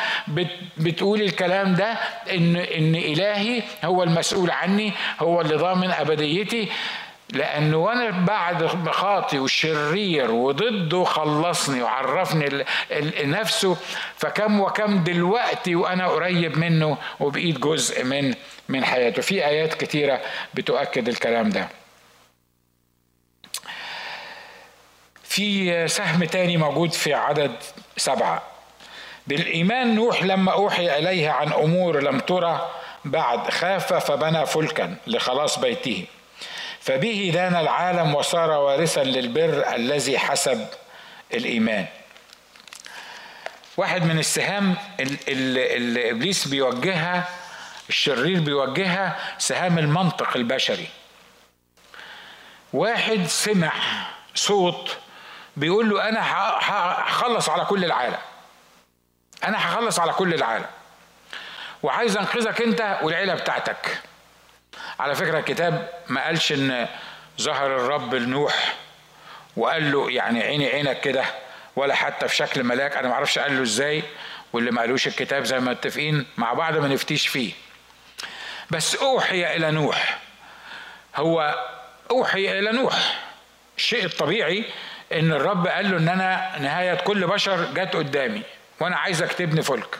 بتقول الكلام ده إن إن إلهي هو المسؤول عني هو اللي ضامن أبديتي. لأنه وأنا بعد خاطي وشرير وضده خلصني وعرفني نفسه فكم وكم دلوقتي وأنا قريب منه وبقيت جزء من من حياته. في آيات كتيرة بتؤكد الكلام ده. في سهم تاني موجود في عدد سبعة. بالإيمان نوح لما أوحي إليه عن أمور لم ترى بعد خاف فبنى فلكا لخلاص بيته. فبه دان العالم وصار وارثا للبر الذي حسب الإيمان. واحد من السهام اللي إبليس بيوجهها الشرير بيوجهها سهام المنطق البشري. واحد سمع صوت بيقول له أنا هخلص على كل العالم. أنا هخلص على كل العالم. وعايز أنقذك أنت والعيلة بتاعتك. على فكرة الكتاب ما قالش إن ظهر الرب لنوح وقال له يعني عيني عينك كده ولا حتى في شكل ملاك. أنا ما أعرفش قال له إزاي واللي ما قالوش الكتاب زي ما متفقين مع بعض ما نفتيش فيه. بس أوحي إلى نوح. هو أوحي إلى نوح. الشيء الطبيعي إن الرب قال له إن أنا نهاية كل بشر جت قدامي وأنا عايزك تبني فلك.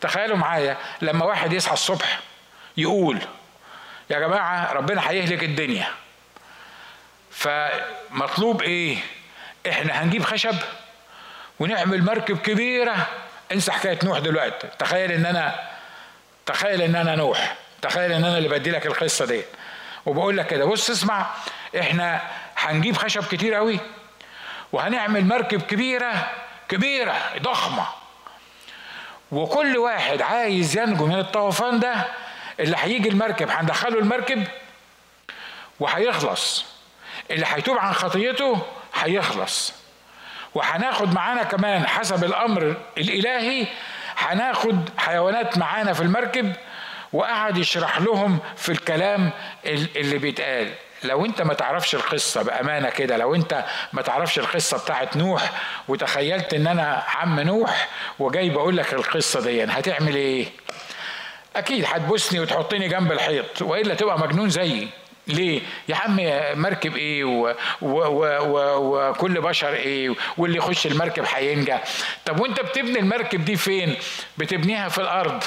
تخيلوا معايا لما واحد يصحى الصبح يقول يا جماعة ربنا هيهلك الدنيا. فمطلوب إيه؟ إحنا هنجيب خشب ونعمل مركب كبيرة. انسى حكاية نوح دلوقتي. تخيل إن أنا تخيل إن أنا نوح. تخيل إن أنا اللي بدي لك القصة دي. وبقول لك كده بص اسمع إحنا هنجيب خشب كتير قوي وهنعمل مركب كبيرة كبيرة ضخمة. وكل واحد عايز ينجو من الطوفان ده اللي هيجي المركب هندخله المركب وهيخلص. اللي هيتوب عن خطيته هيخلص. وهناخد معانا كمان حسب الأمر الإلهي هناخد حيوانات معانا في المركب وقعد يشرح لهم في الكلام اللي بيتقال. لو انت ما تعرفش القصة بأمانة كده لو انت ما تعرفش القصة بتاعت نوح وتخيلت إن أنا عم نوح وجاي بقول لك القصة دي هتعمل إيه؟ أكيد هتبوسني وتحطني جنب الحيط وإلا تبقى مجنون زيي ليه؟ يا عم مركب إيه. وكل بشر إيه واللي يخش المركب هينجى طب وأنت بتبني المركب دي فين؟ بتبنيها في الأرض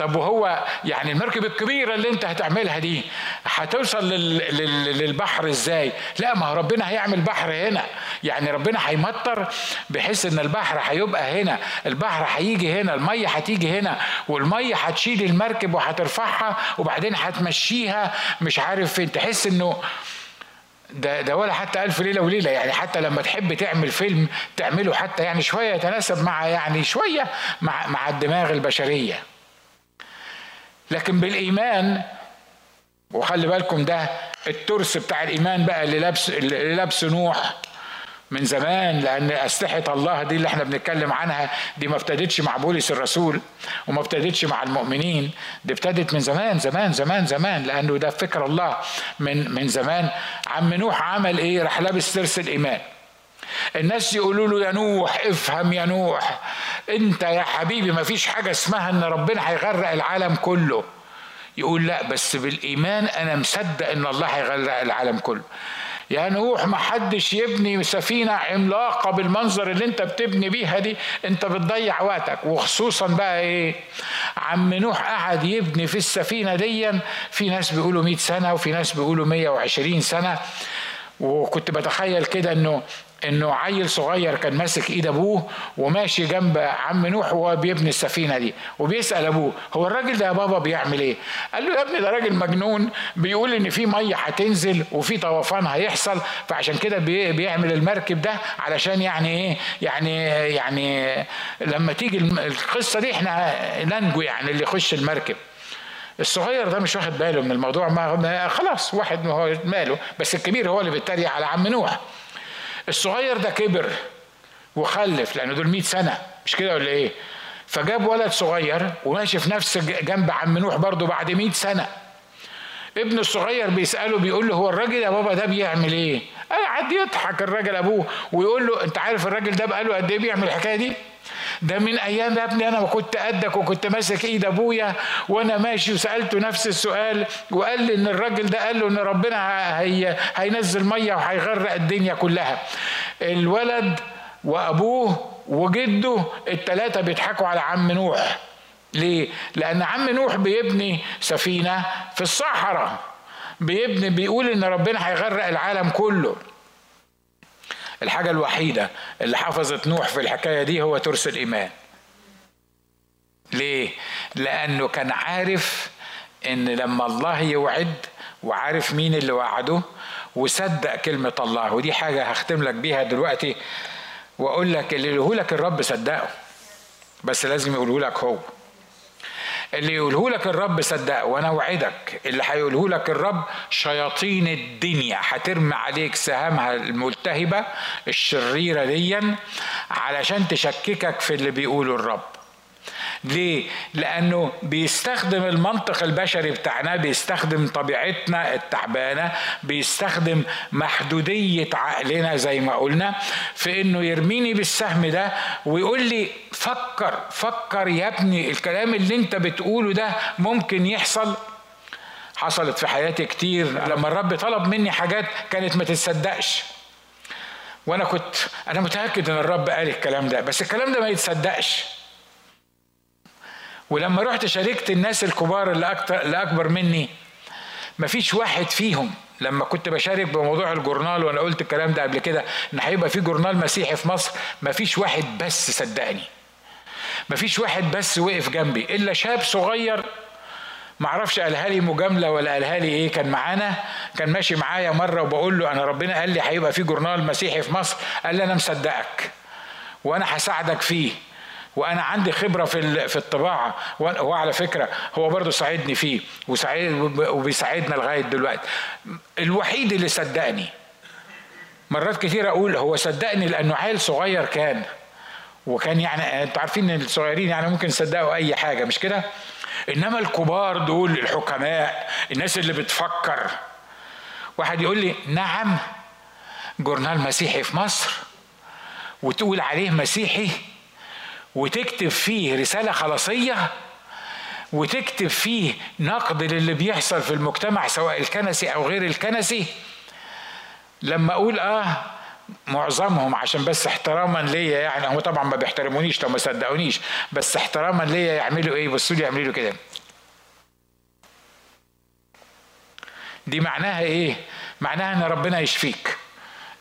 طب وهو يعني المركب الكبيرة اللي انت هتعملها دي هتوصل لل... لل... للبحر إزاي؟ لا ما هو ربنا هيعمل بحر هنا. يعني ربنا هيمطر بحيث ان البحر هيبقى هنا. البحر هيجي هنا المية هتيجي هنا والمية هتشيل المركب وهترفعها وبعدين هتمشيها. مش عارف فين. تحس انه ده ده ولا حتى ألف ليلة وليلة. يعني حتى لما تحب تعمل فيلم تعمله حتى يعني شوية يتناسب مع يعني شوية مع مع الدماغ البشرية. لكن بالإيمان وخلي بالكم ده الترس بتاع الإيمان بقى اللي لابس اللي لابس نوح من زمان لأن أسلحة الله دي اللي إحنا بنتكلم عنها دي ما ابتدتش مع بولس الرسول وما ابتدتش مع المؤمنين دي ابتدت من زمان زمان زمان زمان لأنه ده فكر الله من من زمان. عم نوح عمل إيه؟ راح لابس ترس الإيمان. الناس يقولوا له يا نوح افهم يا نوح. انت يا حبيبي ما فيش حاجة اسمها ان ربنا هيغرق العالم كله. يقول لا بس بالإيمان أنا مصدق إن الله هيغرق العالم كله. يا نوح ما حدش يبني سفينة عملاقة بالمنظر اللي انت بتبني بيها دي. انت بتضيع وقتك. وخصوصا بقى إيه؟ عم نوح قعد يبني في السفينة دي. في ناس بيقولوا 100 سنة وفي ناس بيقولوا 120 سنة. وكنت بتخيل كده إنه إنه عيل صغير كان ماسك إيد أبوه وماشي جنب عم نوح وهو بيبني السفينة دي وبيسأل أبوه هو الراجل ده يا بابا بيعمل إيه؟ قال له يا ابني ده راجل مجنون بيقول إن في مية هتنزل وفي طوفان هيحصل فعشان كده بيعمل المركب ده علشان يعني إيه؟ يعني يعني لما تيجي القصة دي إحنا ننجو يعني اللي يخش المركب الصغير ده مش واخد باله من الموضوع ما خلاص واحد ما هو ماله بس الكبير هو اللي بيتريق على عم نوح الصغير ده كبر وخلف لأنه دول 100 سنة مش كده ولا إيه؟ فجاب ولد صغير وماشي في نفس جنب عم نوح برضه بعد 100 سنة. ابن الصغير بيسأله بيقول له هو الراجل يا بابا ده بيعمل إيه؟ قاعد يضحك الراجل أبوه ويقول له أنت عارف الراجل ده بقاله قد إيه بيعمل الحكاية دي؟ ده من أيام يا ابني أنا كنت قدك وكنت ماسك إيد أبويا وأنا ماشي وسألته نفس السؤال وقال لي إن الراجل ده قال له إن ربنا هي هينزل مية وهيغرق الدنيا كلها. الولد وأبوه وجده الثلاثه بيضحكوا على عم نوح. ليه؟ لأن عم نوح بيبني سفينة في الصحراء. بيبني بيقول إن ربنا هيغرق العالم كله. الحاجة الوحيدة اللي حفظت نوح في الحكاية دي هو ترس الإيمان ليه؟ لأنه كان عارف إن لما الله يوعد وعارف مين اللي وعده وصدق كلمة الله ودي حاجة هختم لك بيها دلوقتي وأقول لك اللي يقوله لك الرب صدقه بس لازم يقوله لك هو اللي يقوله لك الرب صدق وأنا أوعدك اللي هيقوله لك الرب شياطين الدنيا هترمي عليك سهامها الملتهبة الشريرة ديا علشان تشككك في اللي بيقوله الرب. ليه؟ لأنه بيستخدم المنطق البشري بتاعنا بيستخدم طبيعتنا التعبانة بيستخدم محدودية عقلنا زي ما قلنا في إنه يرميني بالسهم ده ويقول لي فكر فكر يا ابني الكلام اللي أنت بتقوله ده ممكن يحصل؟ حصلت في حياتي كتير لما الرب طلب مني حاجات كانت ما تتصدقش. وأنا كنت أنا متأكد إن الرب قال الكلام ده بس الكلام ده ما يتصدقش. ولما رحت شاركت الناس الكبار اللي أكتر اللي أكبر مني مفيش واحد فيهم لما كنت بشارك بموضوع الجورنال وأنا قلت الكلام ده قبل كده إن هيبقى في جورنال مسيحي في مصر مفيش واحد بس صدقني. مفيش واحد بس وقف جنبي إلا شاب صغير معرفش قالها لي مجاملة ولا قالها لي إيه كان معانا كان ماشي معايا مرة وبقول له أنا ربنا قال لي هيبقى في جورنال مسيحي في مصر قال لي أنا مصدقك وأنا هساعدك فيه. وأنا عندي خبرة في في الطباعة. وهو على فكرة هو برضه ساعدني فيه وساعد وبيساعدنا لغاية دلوقتي. الوحيد اللي صدقني مرات كتير أقول هو صدقني لأنه عيل صغير كان. وكان يعني أنتوا عارفين إن الصغيرين يعني ممكن يصدقوا أي حاجة مش كده؟ إنما الكبار دول الحكماء الناس اللي بتفكر. واحد يقول لي نعم جورنال مسيحي في مصر. وتقول عليه مسيحي وتكتب فيه رسالة خلاصية وتكتب فيه نقد للي بيحصل في المجتمع سواء الكنسي أو غير الكنسي. لما أقول آه معظمهم عشان بس احتراما ليا يعني هم طبعا ما بيحترمونيش لو ما صدقونيش بس احتراما ليا يعملوا إيه؟ بصوا لي يعملوا كده. دي معناها إيه؟ معناها إن ربنا يشفيك.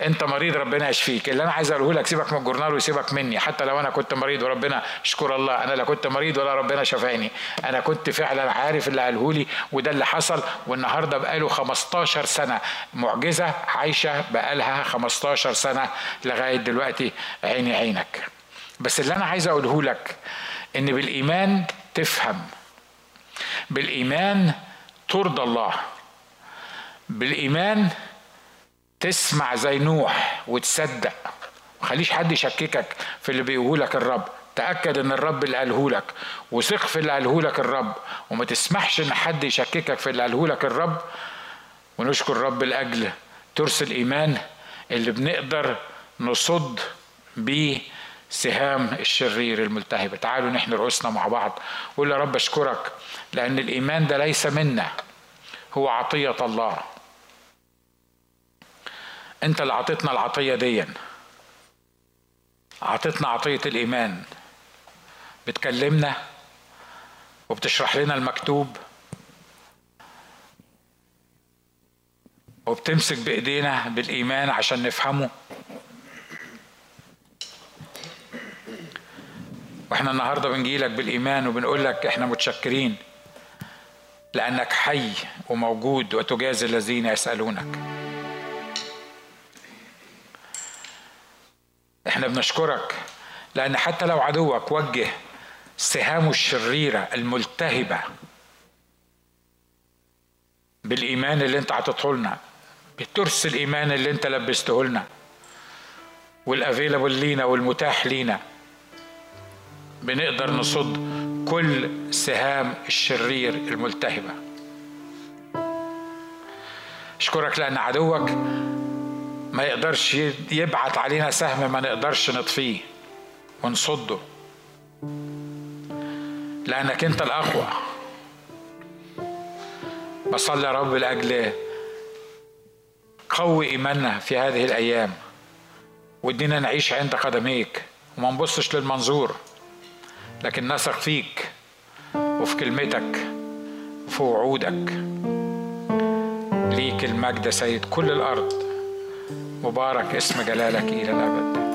انت مريض ربنا يشفيك. اللي أنا عايز أقوله لك سيبك من الجورنال وسيبك مني. حتى لو أنا كنت مريض وربنا اشكر الله أنا لا كنت مريض ولا ربنا شفاني. أنا كنت فعلا عارف اللي قاله لي وده اللي حصل والنهاردة بقاله 15 سنة. معجزة عايشة بقالها 15 سنة لغاية دلوقتي عيني عينك. بس اللي أنا عايز أقوله لك إن بالإيمان تفهم. بالإيمان ترضى الله. بالإيمان تسمع زي نوح وتصدق. خليش حد يشككك في اللي بيقوله لك الرب. تأكد إن الرب اللي قاله لك. وثق في اللي قاله لك الرب. وما تسمحش إن حد يشككك في اللي قاله لك الرب. ونشكر الرب لأجل ترس الإيمان اللي بنقدر نصد بيه سهام الشرير الملتهبة تعالوا نحن رؤوسنا مع بعض. قول يا رب أشكرك لأن الإيمان ده ليس منا. هو عطية الله. انت اللي عطيتنا العطية دي عطيتنا عطية الإيمان. بتكلمنا وبتشرح لنا المكتوب وبتمسك بإيدينا بالإيمان عشان نفهمه. وإحنا النهارده بنجيلك بالإيمان وبنقول لك إحنا متشكرين لأنك حي وموجود وتجازي الذين يسألونك. إحنا بنشكرك لأن حتى لو عدوك وجه سهامه الشريرة الملتهبة بالإيمان اللي انت عطيته لنا بترس الإيمان اللي انت لبسته لنا والافيلابل لينا والمتاح لينا بنقدر نصد كل سهام الشرير الملتهبة. أشكرك لأن عدوك ما يقدرش يبعت علينا سهم ما نقدرش نطفيه ونصده. لأنك أنت الأقوى. بصلي يا رب لأجل قوي إيماننا في هذه الأيام. وادينا نعيش عند قدميك. وما نبصش للمنظور. لكن نثق فيك. وفي كلمتك. وفي وعودك. ليك المجد سيد كل الأرض. مبارك. اسم جلالك إلى الأبد.